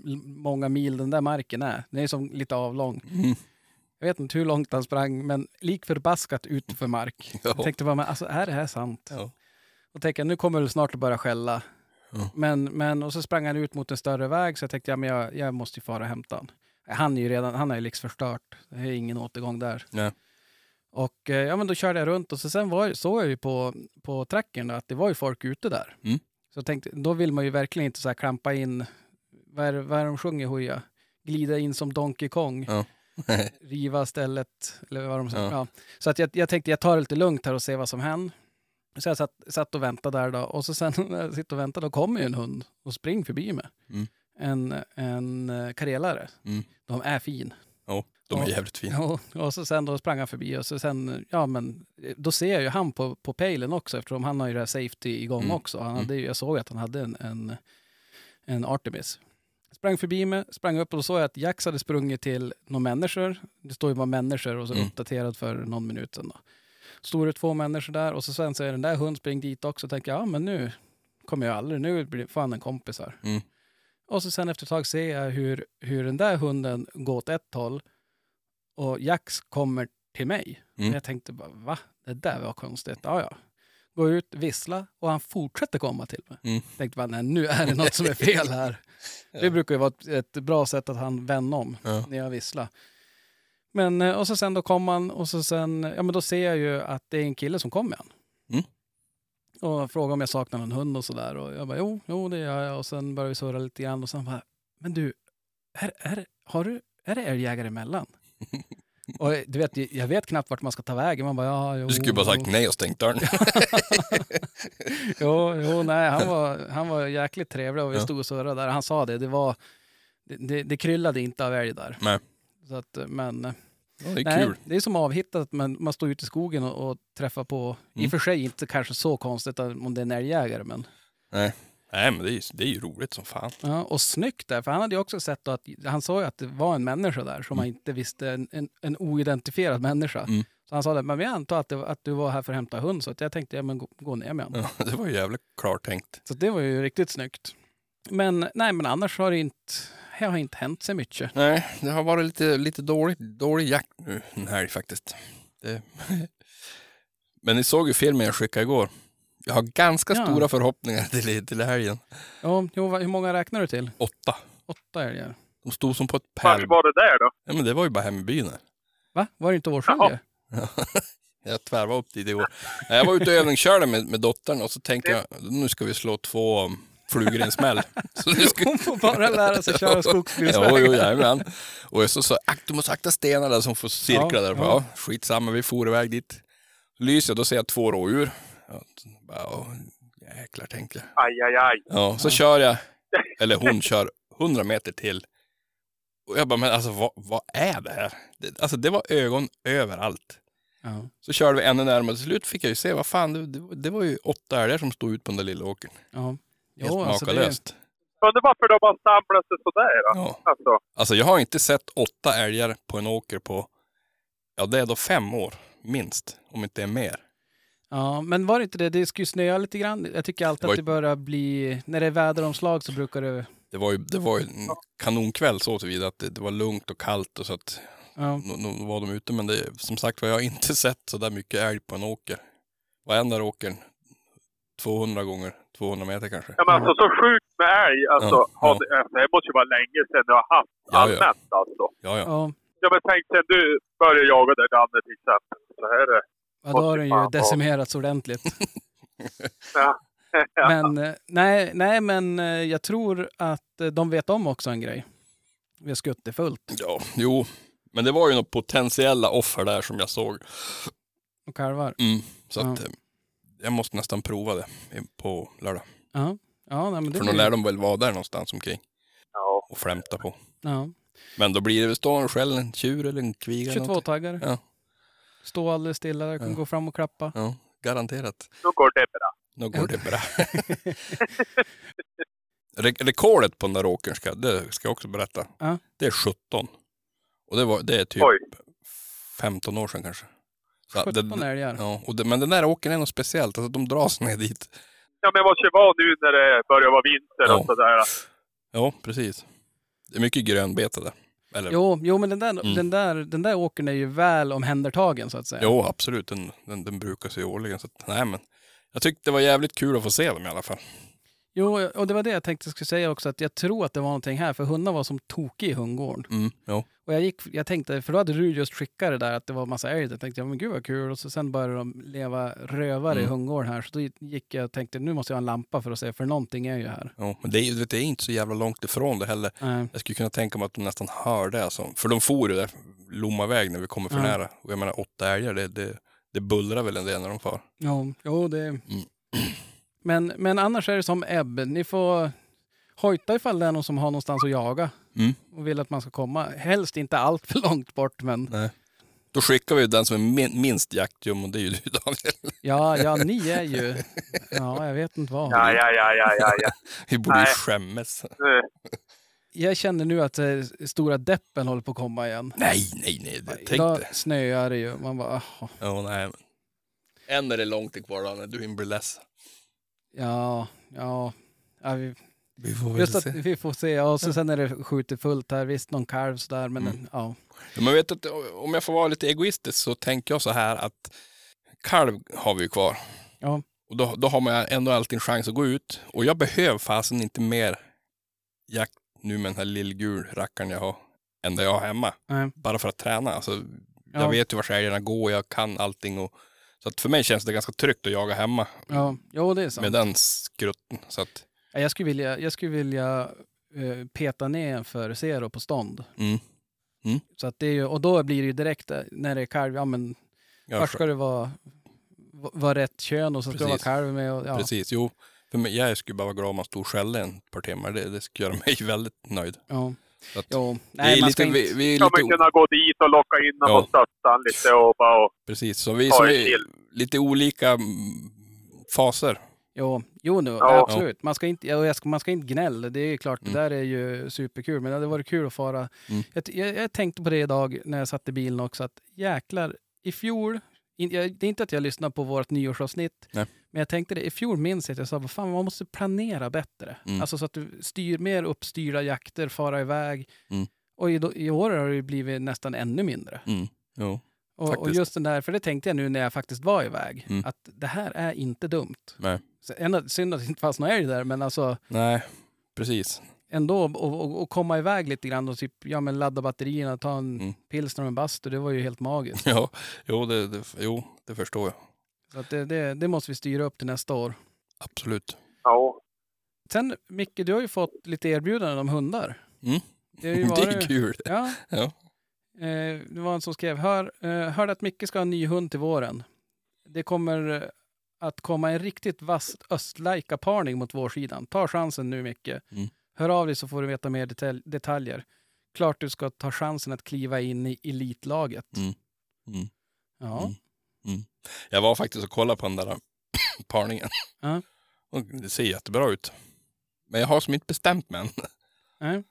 många mil den där marken är. Den är som lite avlång. Mm. Jag vet inte hur långt han sprang, men lik förbaskat ut för mark. Ja. Jag tänkte bara, men alltså är det här sant? Ja. Och tänkte, nu kommer det snart att börja skälla. Ja. Men, men, och så sprang han ut mot en större väg, så jag tänkte, ja, men jag, jag måste ju fara och hämta han. Han är ju redan, han har ju liksom förstört. Det är ingen återgång där. Nej. Och eh, ja, men då körde jag runt och så sen var, såg jag ju på, på trackern då, att det var ju folk ute där. Mm. Så tänkte, då vill man ju verkligen inte så här klampa in, vad är, vad är de sjunger Hooja? Glida in som Donkey Kong, Ja. [LAUGHS] riva stället, eller vad de säger. Ja. Ja. Så att jag, jag tänkte jag tar det lite lugnt här och ser vad som händer. Så jag satt, satt och väntade där då. Och så sen när jag sitter och väntar, då kommer ju en hund och springer förbi mig. Mm. En, en eh, karelare. Mm. De är fin. Ja, de är Ja. jävligt fina. Ja, och så sen då sprang han förbi och så sen, ja men då ser jag ju han på, på pejlen också eftersom han har ju det här safety igång Mm. också. Han hade ju, jag såg att han hade en, en, en Artemis. Sprang förbi mig, sprang upp och då såg jag att Jax hade sprungit till några människor. Det står ju bara människor och så Mm. uppdaterat för någon minut sedan. Då. Stod det två människor där och så sen är den där hund spring dit också och tänker ja men nu kommer jag aldrig, nu blir fan en kompis här. Mm. Och så sen efter ett tag ser jag hur, hur den där hunden går åt ett håll och Jax kommer till mig. Mm. Och jag tänkte bara, va? Det där var konstigt. Ja, ja. Går ut, vissla och han fortsätter komma till mig. Mm. Tänkte bara, nej nu är det något som är fel här. [LAUGHS] Det brukar ju vara ett, ett bra sätt att han vänder om Ja. när jag visslar. Men, eh, och så sen då kom han och så sen, ja men då ser jag ju att det är en kille som kommer igen. Mm. Och frågar om jag saknar någon hund och sådär. Och jag bara, jo, jo det gör jag. Och sen börjar vi surra lite grann och sen bara, men du, är, är, har du, är det älgjägare emellan? [LAUGHS] och du vet, jag vet knappt vart man ska ta vägen. Man bara, ja, jo. Du skulle bara sagt jo. nej och stängt dörren. [LAUGHS] jo, jo, nej, han var, han var jäkligt trevlig och vi Ja. stod och surrade där. Han sa det, det var, det, det, det kryllade inte av älg där. Nej. Så att, men Ja, det är nej, kul. det är som avhittat, men man står ute i skogen och, och träffar på, i Mm. och för sig inte kanske så konstigt om det är en älgjägare, men Nej. Nej, men det är, ju- det är ju roligt som fan. ja, och snyggt där, för han hade ju också sett att, han sa ju att det var en människa där som Mm. han inte visste, en, en, en oidentifierad människa. Mm. Så han sa det, men vi antar att, det, att du var här för att hämta hund, så att jag tänkte, ja men gå, gå ner med honom. Ja, [LAUGHS] det var ju jävligt klart tänkt. Så det var ju riktigt snyggt. Men nej, men annars har det inte, det har inte hänt så mycket. Nej, det har varit lite, lite dålig, dålig jakt nu den här faktiskt. Det... [LAUGHS] Men ni såg ju filmen jag skickade igår. Jag har ganska Ja. stora förhoppningar till, till helgen. Ja, hur många räknar du till? Åtta. Åtta älgar. De stod som på ett Vart pärl... var det där då? Ja, men det var ju bara hem i byn. här. Va? Var det inte Årsölje? [LAUGHS] Jag tvärvade upp dit igår. Jag var ute och övningskörde med, med dottern och så tänkte jag nu ska vi slå två flugor i en smäll. Så nu ska... Hon får bara lära sig köra Jo, skogsbilsvägar. jo, jajamän. Och jag så sa "Akt, du måste akta stenarna som får cirkla Ja, där. ja. Ja, skitsamma, vi for iväg dit. Lyser då ser jag två rådjur. Ja, bara, "Åh, jäklar, tänkte jag. Aj, aj, aj. Ja, så kör jag, [LAUGHS] eller hon kör 100 meter till. Och jag bara, men alltså vad, vad är det här? Det, alltså det var ögon överallt. Ja. Så körde vi ännu närmare. Till slut fick jag ju se, vad fan, det, det, det var ju åtta älgar som stod ut på den där lilla åkern. Ja. Helt Jo, alltså det, makalöst. Undrar varför de har samlat sig sådär? Ja. Alltså, Alltså jag har inte sett åtta älgar på en åker på, ja det är då fem år, minst. Om inte är mer. ja, men var det inte det? Det skulle ju snöa lite grann. Jag tycker alltid Det var att det börjar bli... När det är väderomslag så brukar det... Det var ju, det var ju en kanonkväll så tillvida att det, det var lugnt och kallt och så att Ja. nu, nu var de ute. Men det, som sagt var, jag har inte [LAUGHS] sett så där mycket älg på en åker. Varenda där åkern, 200 gånger 200 meter kanske. ja, men alltså så sjukt med älg. Alltså, Ja, ja. det, alltså, det måste ju vara länge sedan du har haft Ja, ja. allmänt alltså. Ja, ja. Ja, Ja men tänk sen du började jaga där Danne till exempel. Så här är det. ja, då har den ju ja. decimerats ordentligt. [LAUGHS] Ja. [LAUGHS] Men eh, nej, nej, men eh, jag tror att eh, de vet om också en grej. Vi har skuttit fullt ja, jo. Men det var ju några potentiella offer där som jag såg. och kalvar. Mm, så Ja. att jag måste nästan prova det på lördag. Ja, ja nej, men det För då lär de väl vara där någonstans omkring Ja. och flämta på. ja. Men då blir det väl stå en skäll, en tjur eller en kviga. eller 22 någonting. taggare. Ja. Stå alldeles stilla där, kan Ja. gå fram och klappa. Ja, garanterat. Då går det bra. Nu går det bra. [LAUGHS] [LAUGHS] Re- rekordet på den där åkern ska, det ska jag också berätta. Ja. Det är 17. Och det, var, det är typ Oj. 15 år sedan kanske. Så 17 det, älgar. ja, och det, men den där åkern är något speciellt. Alltså, de dras ner dit. Ja men vad ska det vara nu när det börjar vara vinter Ja. och sådär. Ja, precis. Det är mycket grönbetade. Eller, Jo, jo men den där, Mm. den, där, den där åkern är ju väl omhändertagen så att säga. Jo, absolut. Den, den, den brukar sig årligen. Så att, nej, men jag tyckte det var jävligt kul att få se dem i alla fall. Jo, och det var det jag tänkte jag skulle säga också, att jag tror att det var någonting här, för hundar var som tokig i hundgården. Mm. Och jag, gick, jag tänkte, för då hade du just skickat det där att det var massa älg. Jag tänkte, ja men gud vad kul. Och så sen började de leva rövare i Mm. hundgården här. Så då gick jag och tänkte, nu måste jag ha en lampa för att se, för någonting är ju här. ja. Men det är, ju- det är inte så jävla långt ifrån det heller. Nej. Jag skulle kunna tänka mig att de nästan hör det. Alltså. För de for ju där Lommaväg när vi kommer för Ja. nära. Och jag menar åtta älgar, det, det, det bullrar väl en del när de far. Ja, jo, det... Mm. Men, men annars är det som ebb. Ni får hojta ifall det är någon som har någonstans att jaga Mm. och vill att man ska komma. Helst inte allt för långt bort, men Nej. Då skickar vi den som är min, minst jaktjum och det är ju du Daniel. ja, ja, ni [LAUGHS] är ju... Ja, jag vet inte vad. Ja, ja, ja, ja, ja. ja. [LAUGHS] Vi borde ju skämmas. Eh, Jag känner nu att eh, stora deppen håller på att komma igen. Nej, nej, nej. Det, tänk Idag snöar det ju. Man bara, "Jaha." Ja, nej. Än är det långt kvar Daniel, du blir ledsen. Ja, ja. ja vi, Vi får väl just att se. vi får se. Ja, och så sen är det skjutit fullt här. Visst, någon kalv sådär, men Mm. ja. Ja, Men vet att, om jag får vara lite egoistisk så tänker jag så här att kalv har vi ju kvar. Ja. Och då, då har man ändå alltid en chans att gå ut. Och jag behöver fasen inte mer jakt nu med den här lillgul rackaren jag har än det jag har hemma. Nej. Bara för att träna. Alltså, Ja. Jag vet ju var älgarna går, jag kan allting. Och, så att för mig känns det ganska tryggt att jaga hemma Ja, jo, det är sant. med den skrutten. Så att, Ja, Jag skulle vilja, jag skulle vilja eh, peta ner en för zero på stånd. mm, Så att det är ju, och då blir det ju direkt eh, när det är kalv, ja men jag, först ska det vara, va- vara rätt kön och så ska det vara kalv med. Och, ja. Precis, jo. För mig, jag skulle bara vara glad om man stod och skällde en par timmar. Det, det skulle göra mig [LAUGHS] väldigt nöjd. Ja. Att, Jo, vi nej, är man lite, ska inte... vi, vi är Ska lite man kunna gå dit och locka in Ja. och stötta han lite och bara... Och, Precis, så vi som är till. lite olika faser. Jo, jo nu, Ja. absolut. Man ska, inte, ja, jag ska, man ska inte gnälla, det är klart, Mm. det där är ju superkul. Men det hade varit kul att fara. Mm. Jag, jag, jag tänkte på det idag när jag satt i bilen också, att jäklar, i fjol, in, jag, det är inte att jag lyssnar på vårt nyårsavsnitt, Nej. men jag tänkte det, i fjol minns jag att jag sa, vad fan, man måste planera bättre. Mm. Alltså så att du styr mer uppstyrda jakter, fara iväg. Mm. Och i, i år har det blivit nästan ännu mindre. Mm. Jo. Och, och just den där, för det tänkte jag nu när jag faktiskt var iväg, Mm. att det här är inte dumt. Nej. Synd att det inte fanns någon älg där, men alltså Nej, precis. Ändå och, och, och komma iväg lite grann och typ, ja, men ladda batterierna, ta en Mm. pilsner och en bastu, det var ju helt magiskt. Ja, jo, det, det, jo, det förstår jag. Så att det, det, det måste vi styra upp till nästa år. Absolut. ja. Sen Micke, du har ju fått lite erbjudanden om hundar. Mm. Det, har ju [LAUGHS] Det är varit- kul. Ja. [LAUGHS] Ja. Eh, det var en som skrev, Hör, eh, hörde att Micke ska ha en ny hund till våren. Det kommer eh, att komma en riktigt vass östlaika-parning mot vårsidan. Ta chansen nu Micke. Mm. Hör av dig så får du veta mer detalj- detaljer. Klart du ska ta chansen att kliva in i elitlaget. Mm. Mm. Ja. Mm. Jag var faktiskt och kollade på den där [CLEARS THROAT] parningen. Ja. Det ser jättebra ut. Men jag har som inte bestämt mig än. [LAUGHS] Nej.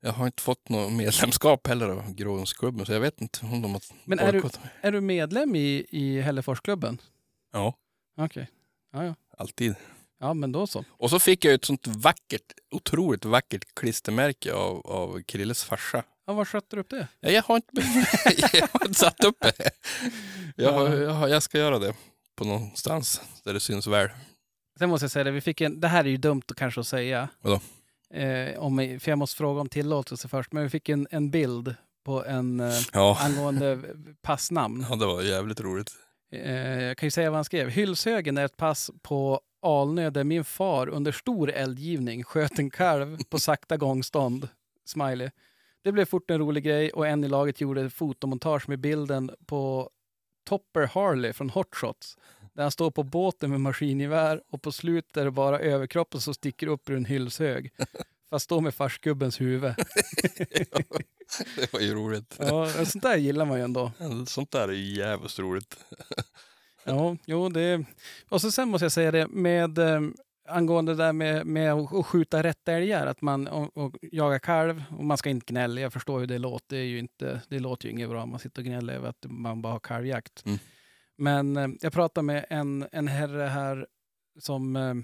Jag har inte fått något medlemskap heller av Gråhundsklubben, så jag vet inte om de har Men är du-. Är du medlem i, i Hälleforsklubben? Ja, Okej. Ja, ja. alltid. Ja, men då så. Och så fick jag ett sånt vackert, otroligt vackert klistermärke av, av Krilles farsa. Ja, var skötte du upp det? Ja, Jag har inte, [LAUGHS] jag har inte satt upp det. Jag, har, jag, har, jag ska göra det på någonstans där det syns väl. Sen måste jag säga det, vi fick en, det här är ju dumt att kanske att säga. Vadå? Eh, om, för jag måste fråga om tillåtelse först. Men vi fick en, en bild på en eh, Ja. angående passnamn. ja, det var jävligt roligt. Eh, jag kan ju säga vad han skrev. Hylshögen är ett pass på Alnö där min far under stor eldgivning sköt en kalv på sakta gångstånd. Smiley. Det blev fort en rolig grej och en i laget gjorde ett fotomontage med bilden på Topper Harley från Hot Shots. Där han står på båten med maskingevär och på slutet är det bara överkroppen som sticker upp ur en hylshög. Fast då med farsgubbens huvud. [LAUGHS] Det var ju roligt. Ja, sånt där gillar man ju ändå. Sånt där är ju jävligt roligt. Ja, jo det... Och så sen måste jag säga det med eh, angående det där med, med att skjuta rätt älgar, att man och, och jaga kalv och man ska inte gnälla. Jag förstår hur det låter. Det, är ju inte, det låter ju inget bra om man sitter och gnäller över att man bara har kalvjakt. Mm. Men eh, jag pratade med en, en herre här som, eh,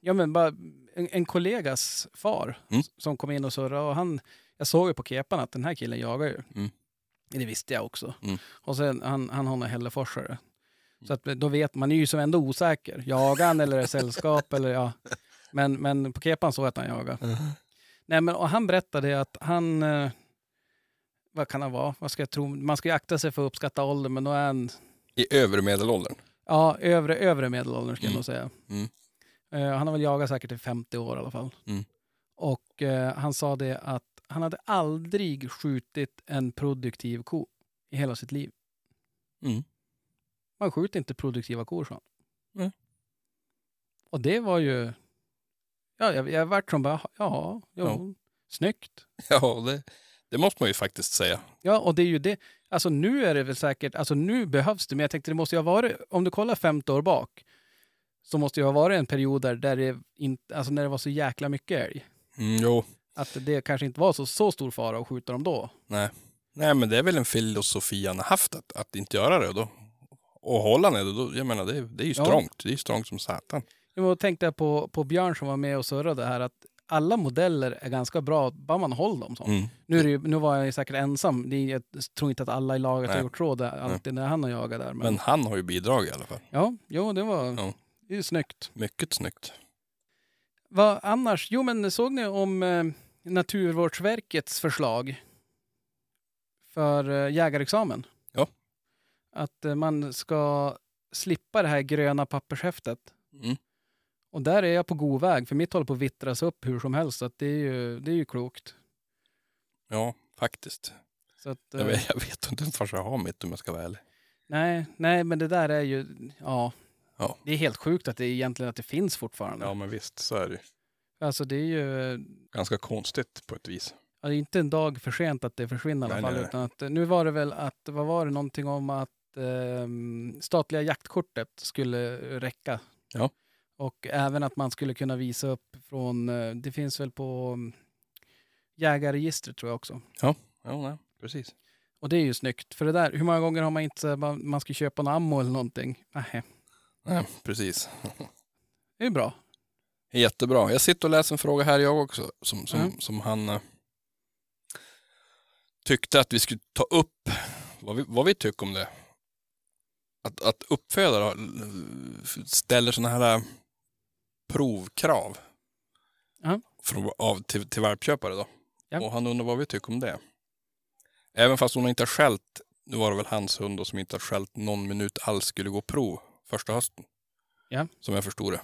ja men bara en, en kollegas far Mm. som kom in och surrade och han, jag såg ju på kepan att den här killen jagar ju. Mm. Det visste jag också. Mm. Och sen han, han har en hälleforsare. Så att då vet man, är ju som ändå osäker. Jagar han eller är sällskap eller ja. Men, men på kepan såg jag att han jagar. Nej men och han berättade att han, eh, vad kan han vara? Vad ska jag tro? Man ska ju akta sig för att uppskatta ålder men då är han, I övre medelåldern. ja övre, övre medelåldern jag Mm. nog säga. Mm. Eh, han har väl jagat säkert i 50 år i alla fall. Mm. Och eh, han sa det att han hade aldrig skjutit en produktiv ko i hela sitt liv. Mm. Man skjuter inte produktiva kor, sa han. Nej. Och det var ju... Ja, jag, jag vart som bara, ja, jo, Ja. snyggt. [LAUGHS] Ja, det, det måste man ju faktiskt säga. Ja, och det är ju det. Alltså nu är det väl säkert, alltså nu behövs det, men jag tänkte det måste ju ha varit, om du kollar 50 år bak, så måste det ha varit en period där, där det inte, alltså när det var så jäkla mycket älg. Mm, jo, Att det kanske inte var så, så stor fara att skjuta dem då. nej. Nej, men det är väl en filosofi han har haft att, att inte göra det. Då. Och hålla det, då, jag menar det, det är ju Ja. strångt. Det är ju strångt som satan. Jag tänkte på, på Björn som var med och surrade här, att alla modeller är ganska bra, bara man håller dem så. Mm. Nu, är det ju, nu var jag ju säkert ensam. Det är, jag tror inte att alla i laget har Nej. gjort så där, alltid när han har jagat där. Men, Men han har ju bidragit i alla fall. ja, jo, det var Ja. det är ju snyggt. Mycket snyggt. Vad annars? Jo, men såg ni om eh, Naturvårdsverkets förslag för eh, jägarexamen? Att eh, man ska slippa det här gröna pappershäftet. Mm. Och där är jag på god väg, för mitt håller på att vittras upp hur som helst. Så att det, är ju, det är ju klokt. Ja, faktiskt. Så att, Jag eh, vet, jag vet inte ens jag har mitt om jag ska vara ärlig. nej, nej, men det där är ju... Ja, Ja. Det är helt sjukt att det egentligen att det finns fortfarande. Ja, men visst, så är det. Alltså det är ju... Ganska konstigt på ett vis. Ja, det är inte en dag för sent att det försvinner i alla Nej, fall. nej, nej. Utan att, nu var det väl att, vad var det någonting om att ehm, statliga jaktkortet skulle räcka. Ja. Och även att man skulle kunna visa upp från, eh, det finns väl på um, jägarregistret tror jag också. Ja, nej, precis. Och det är ju snyggt. För det där, hur många gånger har man inte, man ska köpa en ammo eller någonting? Nej, Nej, precis. det är bra. Jättebra. Jag sitter och läser en fråga här jag också, som, som, Mm. som han eh, tyckte att vi skulle ta upp, vad vi, vad vi tycker om det. Att, att uppfödare ställer sådana här eh, provkrav Ja. från, av, till, till valpköpare då. Ja. Och han undrar vad vi tycker om det. Även fast hon inte har skällt, nu var det väl hans hund då, som inte har skällt någon minut alls skulle gå prov första hösten. Ja. Som jag förstod det.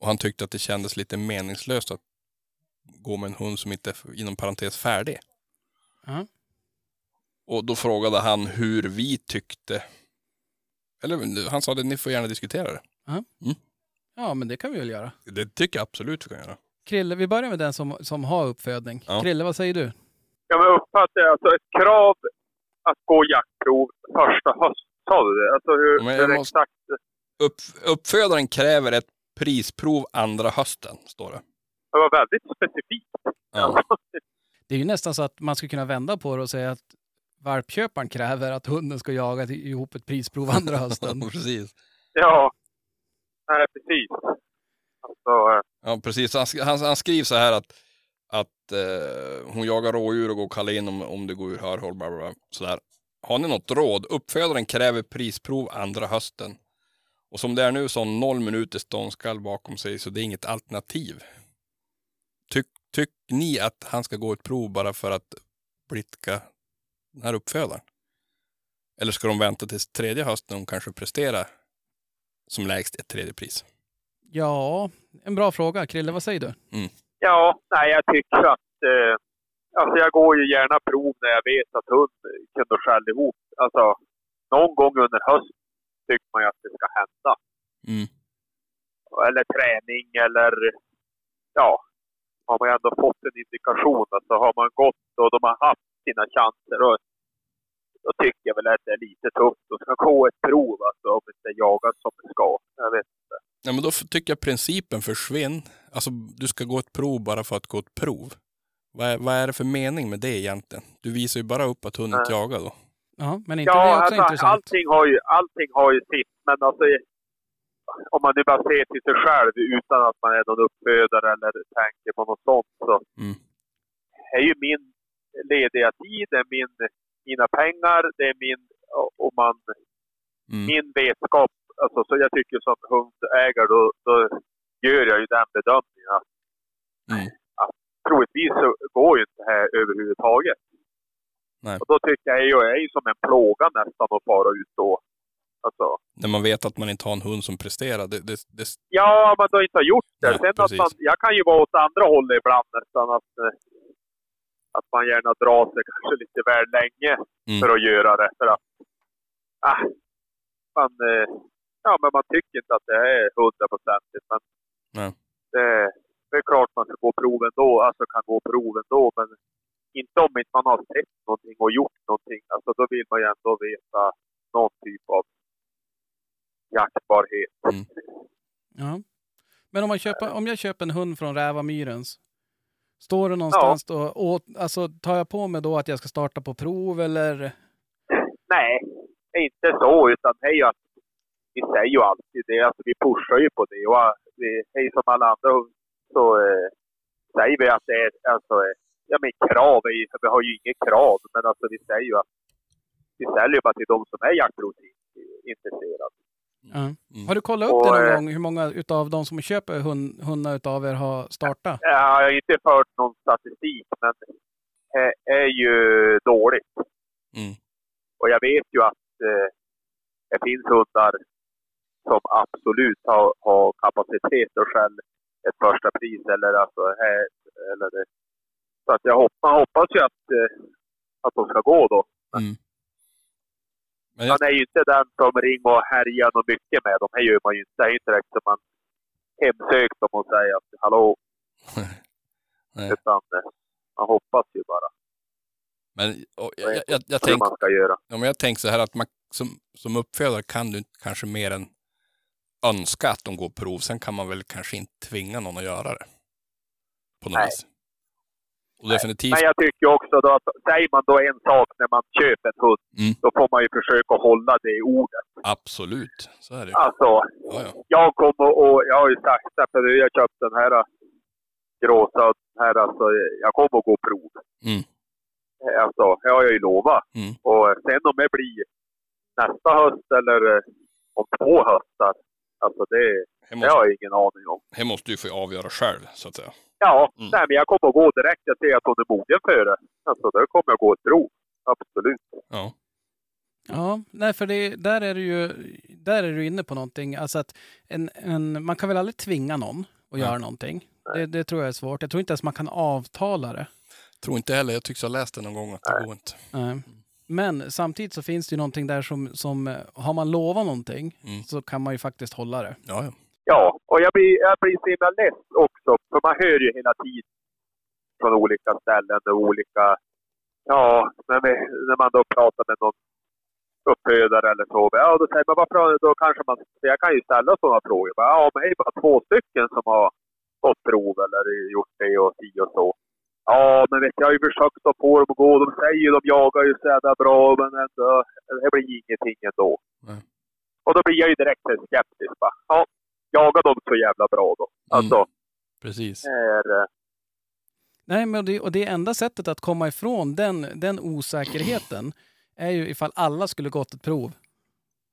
Och han tyckte att det kändes lite meningslöst att gå med en hund som inte är inom parentes färdig. Ja. Och då frågade han hur vi tyckte. Eller han sa att ni får gärna diskutera det. Ja, men det kan vi väl göra. Det tycker jag absolut vi kan göra. Krille, vi börjar med den som, som har uppfödning. Ja. Krille, vad säger du? Ja, men uppfattar jag alltså ett krav att gå jaktprov första höst, sa du det? Alltså hur, Men hur måste- exakt? Upp, uppfödaren kräver ett prisprov andra hösten, står det. Det var väldigt specifikt. Ja. [LAUGHS] Det är ju nästan så att man skulle kunna vända på det och säga att valpköparen kräver att hunden ska jaga ihop ett prisprov andra hösten. [LAUGHS] precis. Ja, nej precis. Alltså, eh, Ja, precis. Han, han, han skriver så här att, att eh, hon jagar rådjur och går och kallar in om, om det går ur hörhåll. Bla bla bla, sådär. Har ni något råd? Uppfödaren kräver prisprov andra hösten. Och som det är nu så har noll minuter ståndskall bakom sig så det är inget alternativ. Tyck, tyck ni att han ska gå ett prov bara för att blidka den här uppfödaren? Eller ska de vänta tills tredje hösten och hon kanske presterar som lägst ett tredje pris? Ja, en bra fråga. Krille, vad säger du? ja, nej jag tycker att... Eh, alltså jag går ju gärna prov när jag vet att hund kunde skälla ihop. Alltså, någon gång under hösten tycker man ju att det ska hända. Mm. eller träning eller ja, har man ändå fått en indikation. Alltså har man gått och de har haft sina chanser och då tycker jag väl att det är lite tufft att ska gå ett prov alltså om det inte jagas som det ska. Jag vet inte. Ja, men då tycker jag principen försvinner. Alltså, du ska gå ett prov bara för att gå ett prov. Vad är, vad är det för mening med det egentligen? Du visar ju bara upp att hunden inte jagar då. Ja, men inte det Ja, är också alltså, intressant? allting, har ju, allting har ju sitt, men alltså om man nu bara ser till sig själv utan att man är någon uppfödare eller tänker på något sånt så Mm. är ju min lediga tid, det är min, mina pengar, det är min, och man, Mm. min vetskap. Alltså, så jag tycker som hundägare, då, då gör jag ju den bedömningen att, Mm. att troligtvis så går ju inte det här överhuvudtaget. Nej. Och då tycker jag ju, jag är ju som en plåga nästan att fara ut då. Alltså, När man vet att man inte har en hund som presterar. Det, det, det, ja, man har inte har gjort det. Nej, Sen att man, jag kan ju vara åt andra hållet ibland nästan. Att, eh, att man gärna drar sig kanske lite väl länge Mm. för att göra det. För att, ah, man, eh, ja men man tycker inte att det är hundraprocentigt. Men Nej. det, det är klart man ska gå proven då, alltså kan gå proven då, men inte om inte man har sett någonting och gjort någonting. Alltså då vill man ju ändå veta någon typ av jaktbarhet. Mm. Ja. Men om, man köper, om jag köper en hund från Rävamyrens, står det någonstans då, och, alltså, tar jag på mig då att jag ska starta på prov eller? Nej, inte så, utan det är ju att vi säger ju alltid det. Alltså vi pushar ju på det. Och eh, vi, hej som alla andra så eh, säger vi att det är alltså, eh, ja men krav är ju, vi har ju inget krav, men alltså vi säger ju att vi säljer ju bara till de som är jaktprovsintresserade. Ja. Mm. Har du kollat upp Och, det någon eh, gång hur många utav de som köper hund, hundar utav er har startat? Jag har inte fört någon statistik, men det är ju dåligt. Mm. Och jag vet ju att eh, det finns hundar som absolut har, har kapacitet att skälla ett första pris eller alltså här, eller det. Så att jag hoppas, hoppas ju att, eh, att de ska gå då. Mm. Men Man är ju inte den som ringer och härjar något mycket med dem. Det gör man ju inte. Det är ju inte direkt som man hemsökt dem och säger att hallå, [LAUGHS] nej. utan eh, man hoppas ju bara Men och, jag, jag, jag, jag tänker. Ja, jag tänker så här att man, som, som uppfödare kan du kanske mer än önska att de går prov. Sen kan man väl kanske inte tvinga någon att göra det. På något Nej. vis. Och definitivt. Men jag tycker också då att säger man då en sak när man köper en hund, Mm. då får man ju försöka hålla det i ordet. Absolut. Så är det. Alltså, Ja, ja. jag kommer och jag har ju sagt att jag köpt den här äh, gråsa, den här alltså, jag kommer att gå prov. Mm. Eh, Alltså, det har jag ju lovat. Mm. Och sen om det blir nästa höst eller eh, om två höstar, alltså det, Det det måste, har jag ingen aning om. det måste du få avgöra själv, så att säga. Ja, Mm. nej, men jag kommer att gå direkt. Jag ser att hon är mogen för det. Alltså, då kommer jag gå ett prov. Absolut. Ja. Ja, nej, för det, där är du ju där är du inne på någonting. Alltså att en, en, man kan väl aldrig tvinga någon att Nej. göra någonting. Det, det tror jag är svårt. Jag tror inte ens man kan avtala det. Tror inte heller. Jag tycks ha läst det någon gång att det går inte. Nej. Men samtidigt så finns det ju någonting där som, som har man lovat någonting Mm. så kan man ju faktiskt hålla det. Ja, ja. Ja, och jag blir, jag blir så himla less också. För man hör ju hela tiden från olika ställen och olika... Ja, när, vi, när man då pratar med någon uppfödare eller så. Ja, då säger man varför, då kanske man... Jag kan ju ställa sådana frågor. Ja, men det är bara två stycken som har fått prov eller gjort det och si och så. Ja, men vet jag har ju försökt att få dem att gå. De säger ju de jagar ju så jävla bra, men ändå, det blir ingenting ändå. Nej. Och då blir jag ju direkt skeptisk. Bara, ja, jagar de så jävla bra då? Alltså, Precis. är, eh, Nej, men det, och det enda sättet att komma ifrån den, den osäkerheten är ju ifall alla skulle gått ett prov.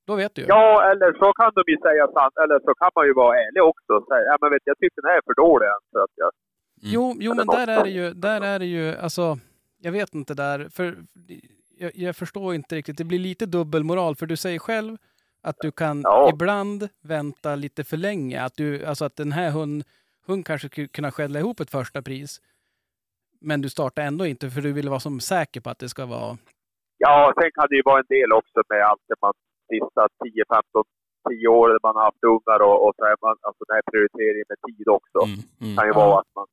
Då vet du ju. ja, eller så kan de ju säga sant, eller så kan man ju vara ärlig också och säga, ja men vet jag tycker den här är för dålig än för att jag... Jo, jo Eller men där är det ju, där är det ju, alltså, jag vet inte där, för jag, jag förstår inte riktigt. Det blir lite dubbelmoral, för du säger själv att du kan Ja. ibland vänta lite för länge. Att, du, alltså att den här hund, hund kanske skulle kunna skälla ihop ett första pris. Men du startar ändå inte för du vill vara som säker på att det ska vara... Ja, sen kan det ju vara en del också med allt det man sista 10, 15, 10 år där man har haft ungar och, och så är man, alltså den här prioriteringen med tid också. Mm, mm. kan ju Ja. vara att man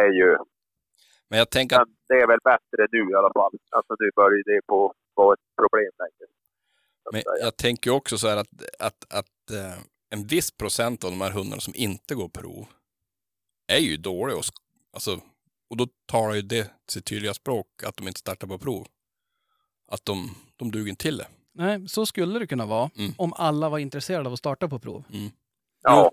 är ju... Men jag tänker att Men det är väl bättre nu i alla fall. Alltså nu börjar det på vara ett problem längre. Så Men jag tänker ju också så här att, att, att eh, en viss procent av de här hundarna som inte går prov är ju dåliga. Och, alltså, och då talar ju det sitt tydliga språk att de inte startar på prov. Att de, de duger inte till det. Nej, så skulle det kunna vara Mm. om alla var intresserade av att starta på prov. Ja,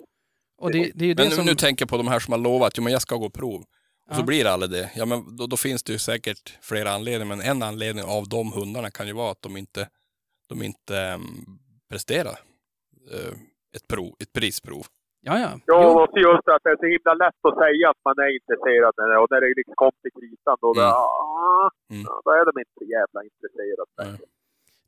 Och det, det är ju det Men som... nu tänker jag på de här som har lovat att jo, men jag ska gå prov. Och så Ja. blir det aldrig det. Ja, men då, då finns det ju säkert flera anledningar. Men en anledning av de hundarna kan ju vara att de inte, de inte ehm, presterar eh, ett, prov, ett prisprov. Ja, ja. Ja, Jo. och just att det är så himla lätt att säga att man är intresserad och när det liksom kom till kritan då, Mm. det, ah, Mm. ja, då är de inte jävla intresserade. Nej.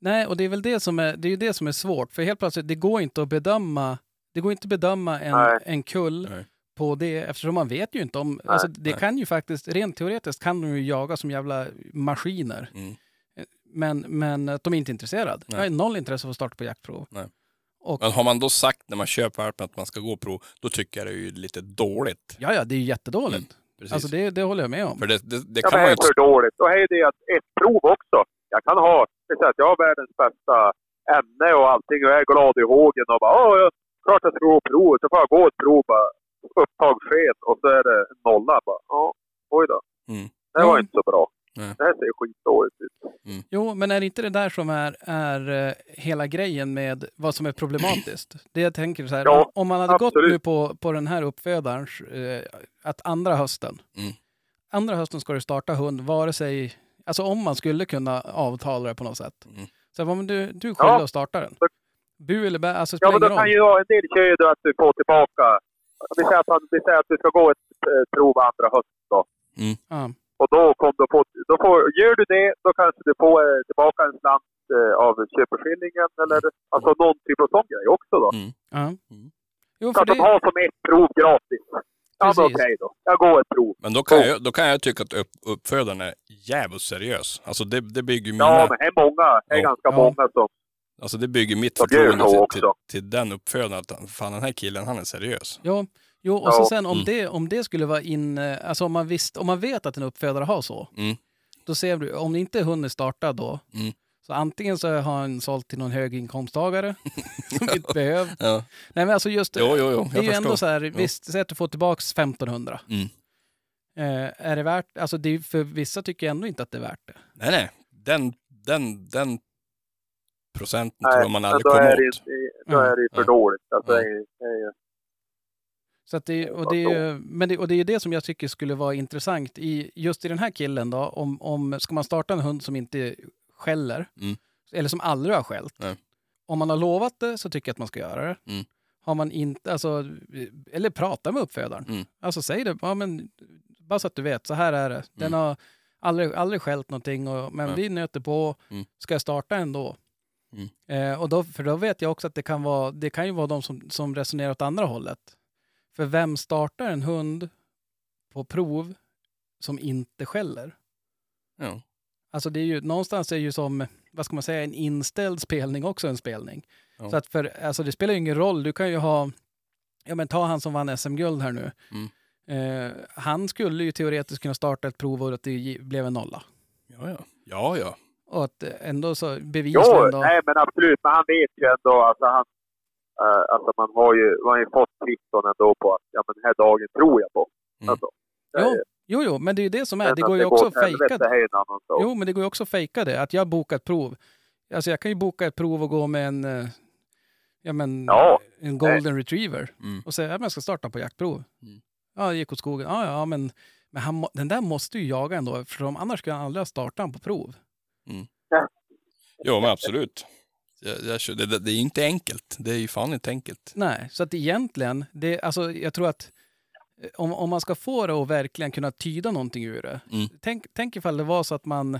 Nej, och det är väl det som är, det är ju det som är svårt. För helt plötsligt, det går inte att bedöma, det går inte att bedöma en, Nej. en kull Nej. på det eftersom man vet ju inte om, alltså det Nej. kan ju faktiskt, rent teoretiskt kan de ju jaga som jävla maskiner. Mm. Men, men att de är inte intresserade. Nej. Jag har noll intresse av att starta på jaktprov. Nej. Och, Men har man då sagt när man köper valpen att man ska gå prov, då tycker jag det är ju lite dåligt. ja, ja, det är ju jättedåligt. Precis. Alltså det, det håller jag med om. För det, det, det Ja, kan men man det ju är inte... för dåligt. Och hej, det är att ett prov också. Jag kan ha, det att jag har världens bästa ämne och allting och jag är glad i hågen och bara åh, jag, klart jag ska gå provet. Så får jag gå ett prov bara, upptagssken och så är det nolla. Bara, ja, oj då. Mm. Det var Ja. inte så bra. Nej. Det här ser skitdåligt ut. Jo, men är det inte det där som är, är eh, hela grejen med vad som är problematiskt? Det jag tänker så här, Ja, om, man hade gått absolut. nu på, på den här uppfödarens, eh, att andra hösten, Mm. andra hösten ska du starta hund, vare sig, alltså om man skulle kunna avtala det på något sätt. Mm. Så här, men du, du skyldig Ja. att starta den. Så- Bu eller bä, alltså det Ja, men då kan ju en del kör ju att du får tillbaka. Vi säger att, man, vi säger att du ska gå ett eh, prov andra hösten då. Ja. Och då, kom du på, då får, gör du det, då kanske du får eh, tillbaka en slant eh, av köpeskillingen eller alltså någon typ av sån grej också då. Mm. Ja. Mm. Jo, Så för att de det, har som ett prov gratis. Ja, okej då. Jag går ett prov. Men då kan, Oh. jag, då kan jag tycka att upp, uppfödaren är jävligt seriös. Alltså det, det bygger mina... Ja, men det är många. Det är Ja. ganska Ja. många som... Alltså det bygger mitt De förtroende till, också. till, till den uppfödaren att fan den här killen han är seriös. ja, jo, och så sen om, Mm. det, om det skulle vara in, eh, alltså om man, visst, om man vet att en uppfödare har så, Mm. då ser du, om inte hunden startar då, Mm. så antingen så har han sålt till någon höginkomsttagare [LAUGHS] som inte behöver. Ja. Nej men alltså just, Jo, jo, jo, det är ju ändå så här, visst, säg att du får tillbaks 1500. Mm. Eh, är det värt, alltså det är, för vissa tycker jag ändå inte att det är värt det. Nej, nej. Den, den, den procenten Nej, tror jag man aldrig kommer är, det, åt. då är det ju för Ja. dåligt. Alltså, Ja. det är, det är, ju- Så det, och, det, men det, och det är det som jag tycker skulle vara intressant i just i den här killen då. Om, om ska man starta en hund som inte skäller, Mm. eller som aldrig har skällt. Nej. Om man har lovat det så tycker jag att man ska göra det. Mm. Har man inte, alltså, eller prata med uppfödaren. Mm. Alltså säg det, ja, men, bara så att du vet, så här är det. Den har aldrig, aldrig skällt någonting, och, men Nej. vi nöter på. Mm. Ska jag starta ändå? Mm. Eh, och då, för då vet jag också att det kan vara, det kan ju vara de som, som resonerar åt andra hållet. För vem startar en hund på prov som inte skäller? Ja. Alltså det är ju, någonstans är ju som, vad ska man säga, en inställd spelning också en spelning. Ja. Så att för, alltså det spelar ju ingen roll, du kan ju ha, ja men ta han som vann SM-guld här nu. Mm. Eh, han skulle ju teoretiskt kunna starta ett prov och att det blev en nolla. Ja, ja. Ja, ja. Och att eh, ändå så jo, bevisligen då, nej men absolut. Men han vet ju ändå, alltså han... eh, alltså man har ju, man har ju fått kvitton ändå på att ja, men den här dagen tror jag på. Mm. Alltså, det Jo, är- jo, jo, men det är ju det som är, det går ju också att fejka sak. Jo, men det går ju också att fejka det. Att jag bokar ett prov. Alltså jag kan ju boka ett prov och gå med en, eh, ja, men, Ja. en golden retriever Mm. och säga att jag ska starta på jaktprov. Mm. Ja, det gick åt skogen. Ja, ja, men, men han, den där måste ju jaga ändå, eftersom annars skulle han aldrig ha startat på prov. Jo, men absolut. Jag, jag, det, det, är inte enkelt. Det är ju fan inte enkelt. Nej, så att egentligen, det, alltså, jag tror att eh, om, om man ska få det att verkligen kunna tyda någonting ur det. Mm. Tänk, tänk ifall det var så att man,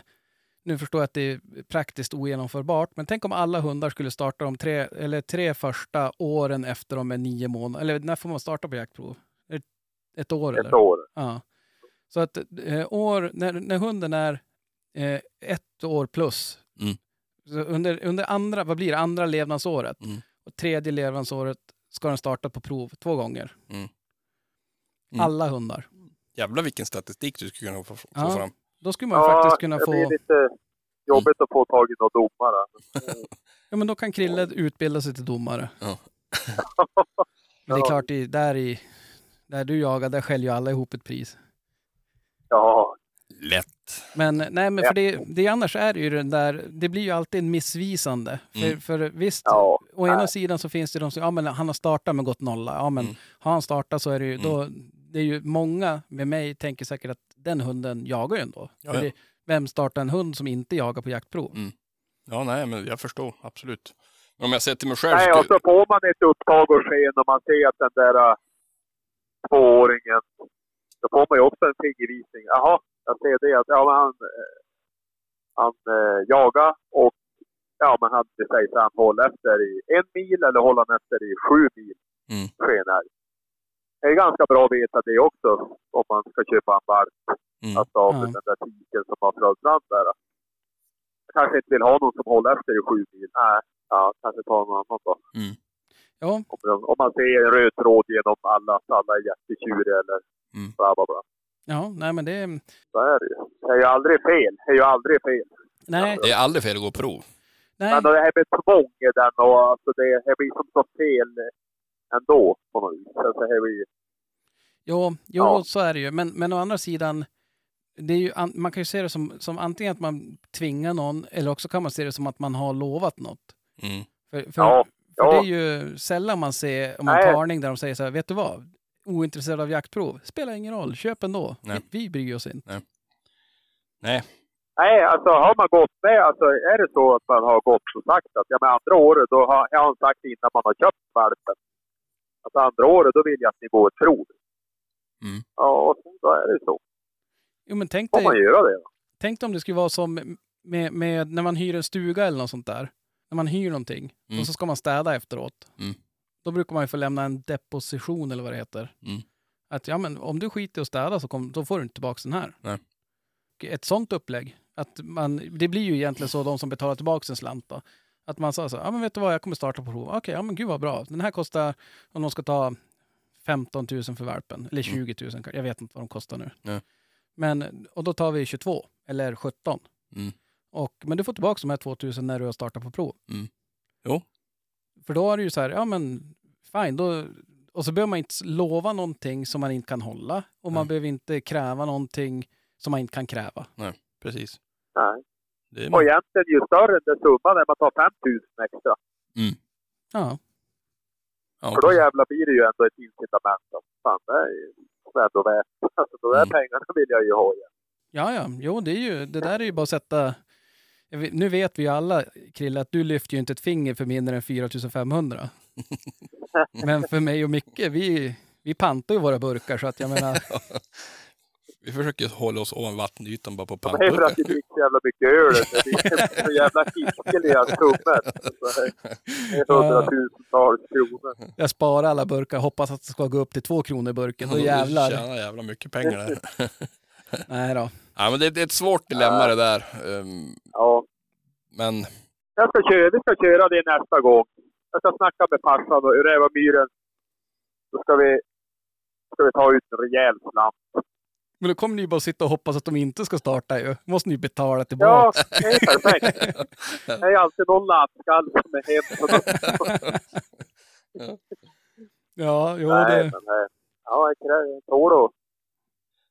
nu förstår jag att det är praktiskt ogenomförbart, men tänk om alla hundar skulle starta de tre, eller tre första åren efter de är nio månader. Eller när får man starta på jaktprov? Ett, ett år Ett eller? år. Ja. Så att eh, år, när, när hunden är eh, ett år plus, Mm. Så under, under andra, vad blir det, andra levnadsåret Mm. och tredje levnadsåret ska den starta på prov två gånger. Mm. Mm. Alla hundar. Jävlar vilken statistik du skulle kunna få, få Ja. fram. Då skulle man ju faktiskt kunna det få... blir lite jobbigt att få tag i någon domare. [LAUGHS] Ja, men då kan Krille utbilda sig till domare. Ja. [LAUGHS] Men det är Ja. klart, i, där, i, där du jagar, där skäller ju alla ihop ett pris. Ja, Lätt. Men nej, men för det, det annars är det ju den där, det blir ju alltid en missvisande. För, Mm. för visst, ja. å ena nej. sidan så finns det de som, ja men han har startat men gått nolla. Ja men Mm. har han startat så är det ju, Mm. då, det är ju många med mig tänker säkert att den hunden jagar ju ändå. Ja, För ja. Det, vem startar en hund som inte jagar på jaktprov? Mm. Ja, nej, men jag förstår. Absolut. Men om jag till mig själv. Nej, så och så får man ett upptag och sken och man ser att den där äh, tvååringen, då får man ju också en fingervisning. Jaha, jag ser det att ja, men han, eh, han eh, jagar och ja, men han, det sägs att han håller efter i en mil eller håller han efter i sju mil Mm. skenälg. Det är ganska bra att veta det också om man ska köpa en valp. Mm. Alltså av Ja. den där tiken som har flödrat där. Jag kanske inte vill ha någon som håller efter i sju mil. Nej, ja, kanske ta någon annan då. Ja, Om, om man ser en röd tråd genom alla, att alla är jättetjuriga eller Mm. bla bla bla. Ja, nej men det... Så är det ju. Det är ju aldrig fel. Det är ju aldrig fel. Nej, Det är aldrig fel att gå prov. nej. Men det här med tvång i den och alltså det, det blir som så fel ändå på något vis. Alltså, det blir, Jo, jo Ja. så är det ju. Men, men å andra sidan, det är ju, an- man kan ju se det som, som antingen att man tvingar någon eller också kan man se det som att man har lovat något. Mm. För, för, Ja, för ja. det är ju sällan man ser om en Nej. parning där de säger så här, vet du vad? Ointresserad av jaktprov, spelar ingen roll, köp ändå. Nej. Vi, vi bryr oss inte. Nej, Nej, alltså har man gått med, alltså är det så att man har gått och sagt att ja, men andra året, då har jag har sagt innan man har köpt valpen. Att andra året, då vill jag att ni går ett prov. Mm. Ja, och sen, då är det så. Jo, men tänk Får man dig, göra det. Då. tänk dig om det skulle vara som med, med när man hyr en stuga eller något sånt där. När man hyr någonting Mm. och så ska man städa efteråt. Mm. Då brukar man ju få lämna en deposition eller vad det heter. Mm. Att ja, men om du skiter i att städa så kom, då får du inte tillbaka den här. Nej. Ett sånt upplägg. Att man, det blir ju egentligen så de som betalar tillbaka en slant då. Att man sa så ja men vet du vad, jag kommer starta på prov. Okej, ja men gud vad bra. Den här kostar, om de ska ta 15 000 för valpen, eller 20 000, jag vet inte vad de kostar nu. Nej. Men, och då tar vi 22, eller 17. Mm. Och, men du får tillbaka de här 2 000 när du har startat på prov. Mm. Jo. För då är det ju så här, ja men fine, då, och så behöver man inte lova någonting som man inte kan hålla. Och man Nej. behöver inte kräva någonting som man inte kan kräva. precis. Nej. Det är Och egentligen ju större den summan när man tar 5 000 extra. Ja, ja, För då jävlar blir det ju ändå ett incitament. Fan, det är ju ändå värt. [LAUGHS] Alltså de där Mm. pengarna vill jag ju ha igen. ja, ja. Jo, det, är ju, det där är ju bara att sätta... Nu vet vi ju alla, Krille, att du lyfter ju inte ett finger för mindre än 4500. [LAUGHS] Men för mig och Micke, vi, vi pantar ju våra burkar så att jag menar... [LAUGHS] Vi försöker hålla oss ovan vattenytan bara på Det är för att pantburkar. det dricker så jävla mycket öl. Det blir så jävla hiskeliga summor. Så Det är hundratusentals kronor. Jag sparar alla burkar, hoppas att det ska gå upp till två kronor burken. Då Du jävlar. tjänar jävla mycket pengar där. Nej då. Ja, men det, det är ett svårt dilemma det där. Um, Ja. men Jag ska köra, vi ska köra det nästa gång. Jag ska snacka med farsan och räva myren. Då ska vi, ska vi ta ut en rejäl slant. Men då kommer ni bara sitta och hoppas att de inte ska starta ju. måste ni betala tillbaka. Ja, det är perfekt. Det är alltid någon lappskall som är hem. [LAUGHS] Ja, jo Nej, det... men, eh, ja, det kräver- tål.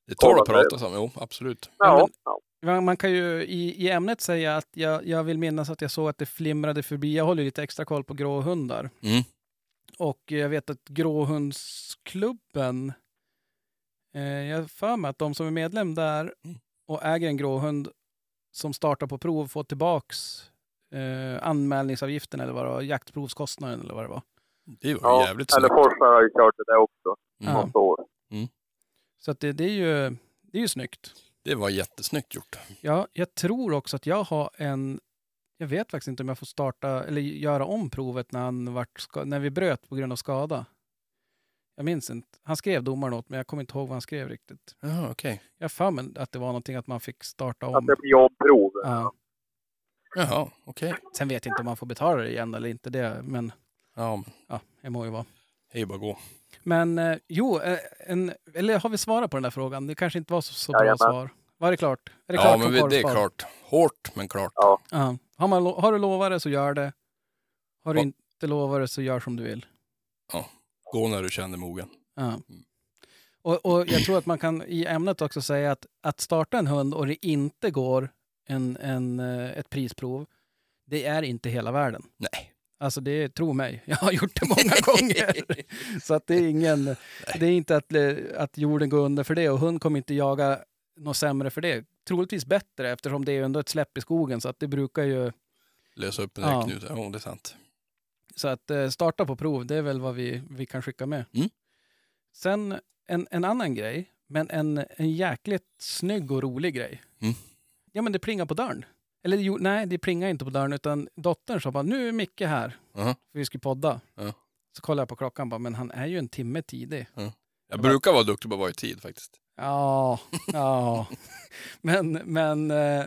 Det tål att prata om. Jo, absolut. Ja, men- ja. Man- kan ju i, i ämnet säga att jag, jag vill minnas att jag såg att det flimrade förbi. Jag håller ju lite extra koll på gråhundar. Mm. Och jag vet att gråhundsklubben, eh, jag för mig att de som är medlem där Mm. och äger en gråhund som startar på prov får tillbaks eh, anmälningsavgiften eller vad det var, jaktprovskostnaden eller vad det var. Det var ja. jävligt Eller snyggt. Forsberg har ju kört det där också. Mm. Ja. År. Så att det, det, är ju, det är ju snyggt. Det var jättesnyggt gjort. Ja, jag tror också att jag har en... Jag vet faktiskt inte om jag får starta eller göra om provet när, han vart när vi bröt på grund av skada. Jag minns inte. Han skrev domaren åt mig, jag kommer inte ihåg vad han skrev riktigt. Jaha, okej. Jag har för mig att det var någonting att man fick starta Att om. det blir omprov. Ja. Jaha, okej. Sen vet jag inte om man får betala det igen eller inte, det, men Ja, men ja, det må ju vara. det är ju bara att gå. Men eh, jo, eh, en, eller har vi svarat på den där frågan? Det kanske inte var så, så bra Jajamän. svar. Var det klart? Är det Ja, klart men vi- det är klart. Hårt, men klart. Ja. Ja. Har, man, har du lovat det så gör det. Har du Ja. inte lovat det så gör som du vill. Gå när du känner mogen. Ja. Och, och jag tror att man kan i ämnet också säga att att starta en hund och det inte går en, en, eh, ett prisprov, det är inte hela världen. Nej. Alltså det, tro mig, [LAUGHS] jag har gjort det många gånger. [LAUGHS] Så att det är ingen, det är inte att, eh, att jorden går under för det och hund kommer inte jaga något sämre för det. Troligtvis bättre eftersom det är ändå ett släpp i skogen så att det brukar ju, Lösa upp en Ja. ja. knut. Ja, det är sant. så att eh, starta på prov, det är väl vad vi, vi kan skicka med. Mm. Sen en, en annan grej, men en, en jäkligt snygg och rolig grej. Mm. Ja men det plingar på dörren. Eller jo, nej, det plingar inte på dörren utan dottern sa bara nu är Micke här. Jaha. För vi skulle podda. Ja. Så kollade jag på klockan bara, men han är ju en timme tidig. Jag brukar vara duktig på att vara i tid faktiskt. Ja, ja. [LAUGHS] Men, men eh,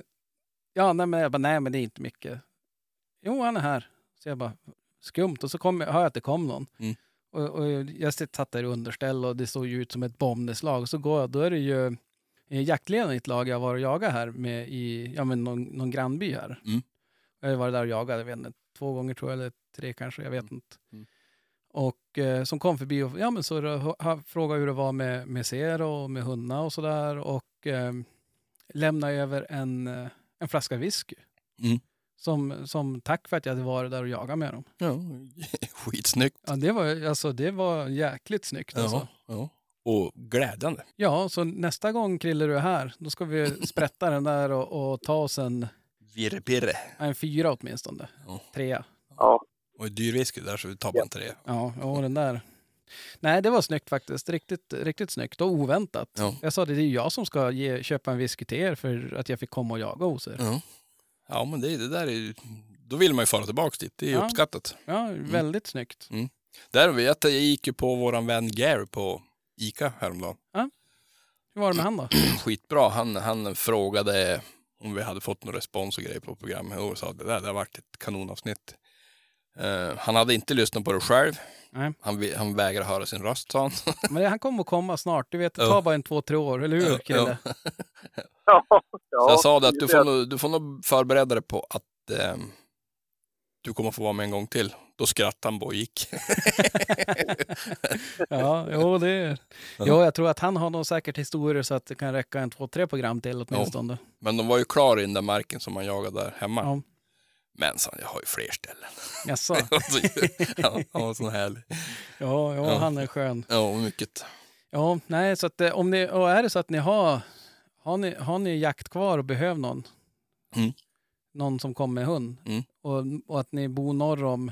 Ja, nej men jag bara, nej men det är inte mycket. Jo, han är här. Så jag bara, skumt. Och så kom, jag- hör jag att det kom någon. Mm. Och, och jag satt där i underställ och det såg ju ut som ett bombnedslag. Och så går jag, då är det ju jaktledaren i ett lag jag var och jagade här med i ja, men någon, någon grannby här. Mm. Jag har varit där och jagat, jag vet inte, två gånger tror jag, eller tre kanske, jag vet inte. Mm. Och eh, som kom förbi och ja, men så han frågade hur det var med, med ser och med hundar och sådär. Och eh, lämnade över en, eh, en flaska whisky. Mm. Som, som tack för att jag hade varit där och jagat med dem. Ja, [LAUGHS] skitsnyggt. Ja, det var, alltså, det var jäkligt snyggt. Alltså. Ja, ja. Och glädjande. Ja, så nästa gång Krille du är här, då ska vi [LAUGHS] sprätta den där och, och ta oss en, Virrepirre. en fyra åtminstone. Ja. Trea. Ja. Och dyr whisky där så vi tar bara en tre. Ja, och den där. Nej, det var snyggt faktiskt. Riktigt, riktigt snyggt och oväntat. Ja. Jag sa det, det är ju jag som ska ge, köpa en whisky till er för att jag fick komma och jaga hos er. Ja, ja men det, det där är ju... Då vill man ju fara tillbaka dit. Det är ju Ja. uppskattat. Ja, väldigt snyggt. Där vet jag, jag gick ju på våran vän Gary på Ica häromdagen. Hur var det med han då? [CLEARS THROAT] Skitbra. Han, han frågade om vi hade fått någon respons och grejer på programmet och sa att det där det har varit ett kanonavsnitt. Eh, han hade inte lyssnat på det själv. Nej. Han, han vägrar höra sin röst sa han. [LAUGHS] Men det- han kommer att komma snart. Du vet, det Ja. tar bara en två, tre år. Eller hur, Ja, Krille? [LAUGHS] ja. Ja, Så ja, jag sa det att du får, nog, du får nog förbereda dig på att ehm, du kommer få vara med en gång till. Då skrattade han bara och gick. [LAUGHS] Ja, jo, det är... Ja. Jo, jag tror att han har nog säkert historier så att det kan räcka en två, tre program till åtminstone. Men de var ju klara i den där marken som man jagade där hemma. Ja. Men han, jag har ju fler ställen. Jaså? [LAUGHS] ja, han var så härlig. Ja, ja, han är skön. Ja, mycket. Ja, nej, så att eh, om ni, och är det så att ni har, har ni, har ni jakt kvar och behöver någon, Mm. någon som kommer med hund Mm. och, och att ni bor norr om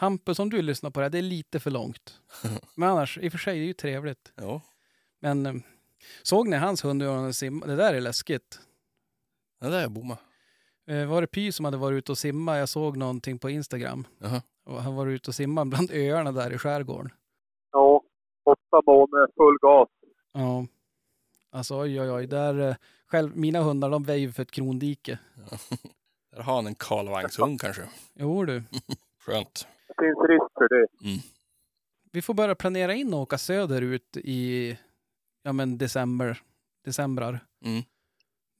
Hampus, om du lyssnar på det här, det är lite för långt. [LAUGHS] Men annars, i och för sig, det är ju trevligt. Ja, Men eh, såg ni hans hund han simmade? Det där är läskigt. det där är bomma. Eh, var det Py som hade varit ute och simma? Jag såg någonting på Instagram. Jaha. Och han var ute och simmade bland öarna där i skärgården. Ja, åtta månader full gas. Ja. Alltså oj, oj, oj. Där, eh, själv, mina hundar de väjer för ett krondike. [LAUGHS] Där har han en kalvagnshund kanske. Jo du. [LAUGHS] Skönt. Det finns risk för det. Vi får börja planera in och åka söderut i ja, men december, decembrar. Mm.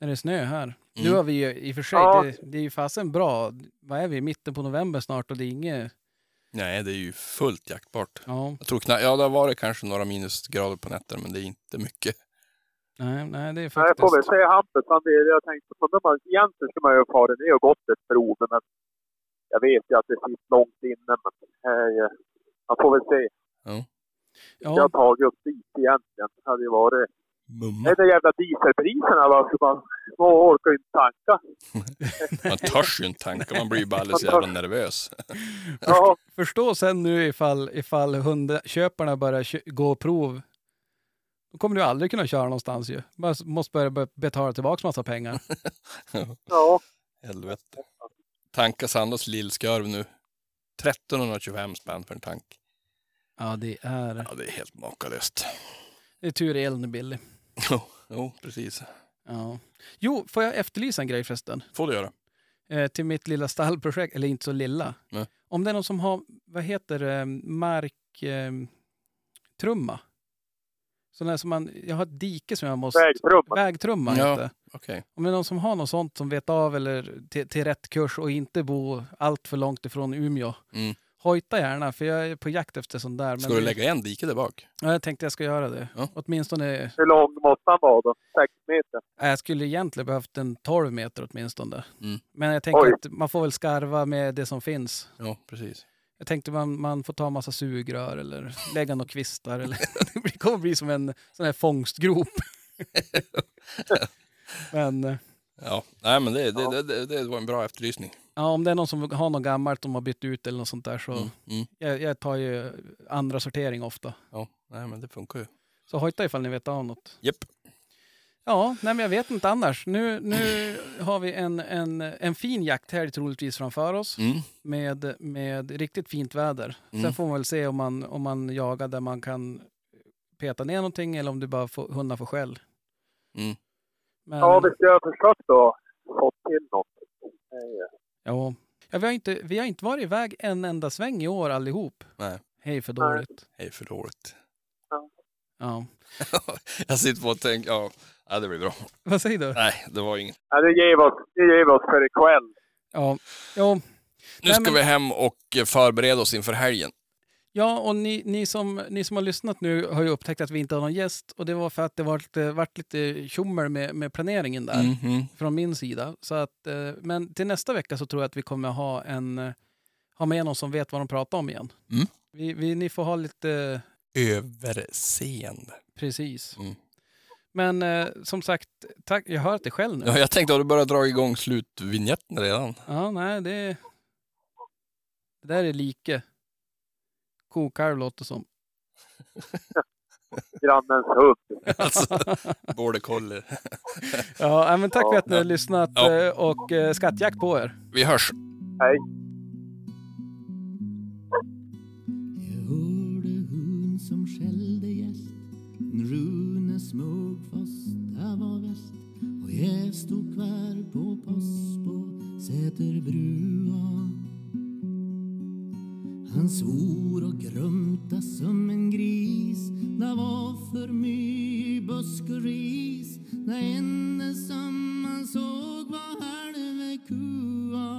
När det är snö här. Nu Mm. har vi ju i och för sig, Ja. det, det är ju fasen bra. Vad är vi? Mitten på november snart och det är inget... Nej, det är ju fullt jaktbart. Ja, Jag tror knappt, ja det har varit kanske några minusgrader på nätter, men det är inte mycket. nej, nej det är Nej, jag får väl faktiskt... säga Hampus, han jag tänkte på. när man- Egentligen ska man ju ha farit ner och gått ett prov, men jag vet ju att det sitter långt inne. Men eh, man får väl se. Jag har Ja, tagit upp dit egentligen. Det hade ju varit... Mumma. Det är de jävla dieselpriserna va, så man, man orkar ju inte tanka. [LAUGHS] Man törs ju inte tanka, man blir ju bara alldeles jävla nervös. Ja, förstå sen nu ifall, ifall hundköparna börjar gå prov. Då kommer du aldrig kunna köra någonstans ju. Man måste börja be- betala tillbaka massa pengar. [LAUGHS] ja. Helvete. Tanka Sandals lillskarv nu. 1325 spänn för en tank. Ja, det är... Ja, det är helt makalöst. Det är tur elen är billig. Jo, jo, precis. Ja. Jo, får jag efterlysa en grej förresten? Får du göra. Eh, till mitt lilla stallprojekt, eller inte så lilla. Nej. Om det är någon som har, vad heter det, mark... Eh, trumma. Sån där som man, jag har ett dike som jag måste... Vägtrumma. Vägtrumma Ja. heter det. Okej. Om det är någon som har något sånt som vet av eller till, till rätt kurs och inte bo allt för långt ifrån Umeå. Mm. Hojta gärna, för jag är på jakt efter sånt där. Ska du lägga en dike där bak? Ja, jag tänkte jag ska göra det. Ja. Åtminstone, Hur lång måste han vara då? Sex meter? äh, jag skulle egentligen behövt en 12 meter åtminstone. Mm. Men jag tänker Oj. att man får väl skarva med det som finns. Ja, precis. Jag tänkte man, man får ta massa sugrör eller lägga några kvistar. Eller, [LAUGHS] det kommer bli som en sån här fångstgrop. [LAUGHS] Men eh, Ja, nej men det, det, det, det, var en bra efterlysning. ja, om det är någon som har något gammalt de har bytt ut eller något sånt där så Mm. Mm. jag, jag tar ju andra sortering ofta. Ja, nej men det funkar ju. Så hojta ifall ni vet av något. Japp. Ja, nej men jag vet inte annars. Nu, nu har vi en, en, en fin jakthelg troligtvis framför oss Mm. med, med riktigt fint väder. Mm. Sen får man väl se om man, om man jagar där man kan peta ner någonting eller om du bara får, hundar får skäll. Mm. Men, Ja, har försökt då. Fått till någonting. Är- Ja. Ja, vi, har inte, vi har inte varit iväg en enda sväng i år allihop. Nej, Hej för dåligt. är för dåligt. Ja. [LAUGHS] Jag sitter på och tänker, ja, ja, det blir bra. Vad säger du? Nej, det var inget. Ja, det ger oss, det ger oss för ikväll. Ja. Ja, Nu Nej, ska men- vi hem och eh, förbereda oss inför helgen. Ja, och ni, ni, som, ni som har lyssnat nu har ju upptäckt att vi inte har någon gäst. Och det var för att det var lite, varit lite tjommel med, med planeringen där Mhm. från min sida. Så att, eh, men till nästa vecka så tror jag att vi kommer ha, en, eh, ha med någon som vet vad de pratar om igen. Mm. Vi, vi, ni får ha lite Överseende. precis. Mm. Men eh, som sagt, tack, jag hör att det själv nu. Ja, jag tänkte att du börjat dra igång slutvinjetten redan. Ja, nej, det, det där är like. Kokalv låter som. [LAUGHS] Grannens hund. [LAUGHS] Alltså, border collie. Ja, men tack för att ni har lyssnat Ja. eh, och eh, skattjack på er. Vi hörs. Hej. Jeg sto hver på pass på Seterbrua. Han svor och grumta som en gris. Det var för mye busk och ris. Det enda som han såg var halve kua.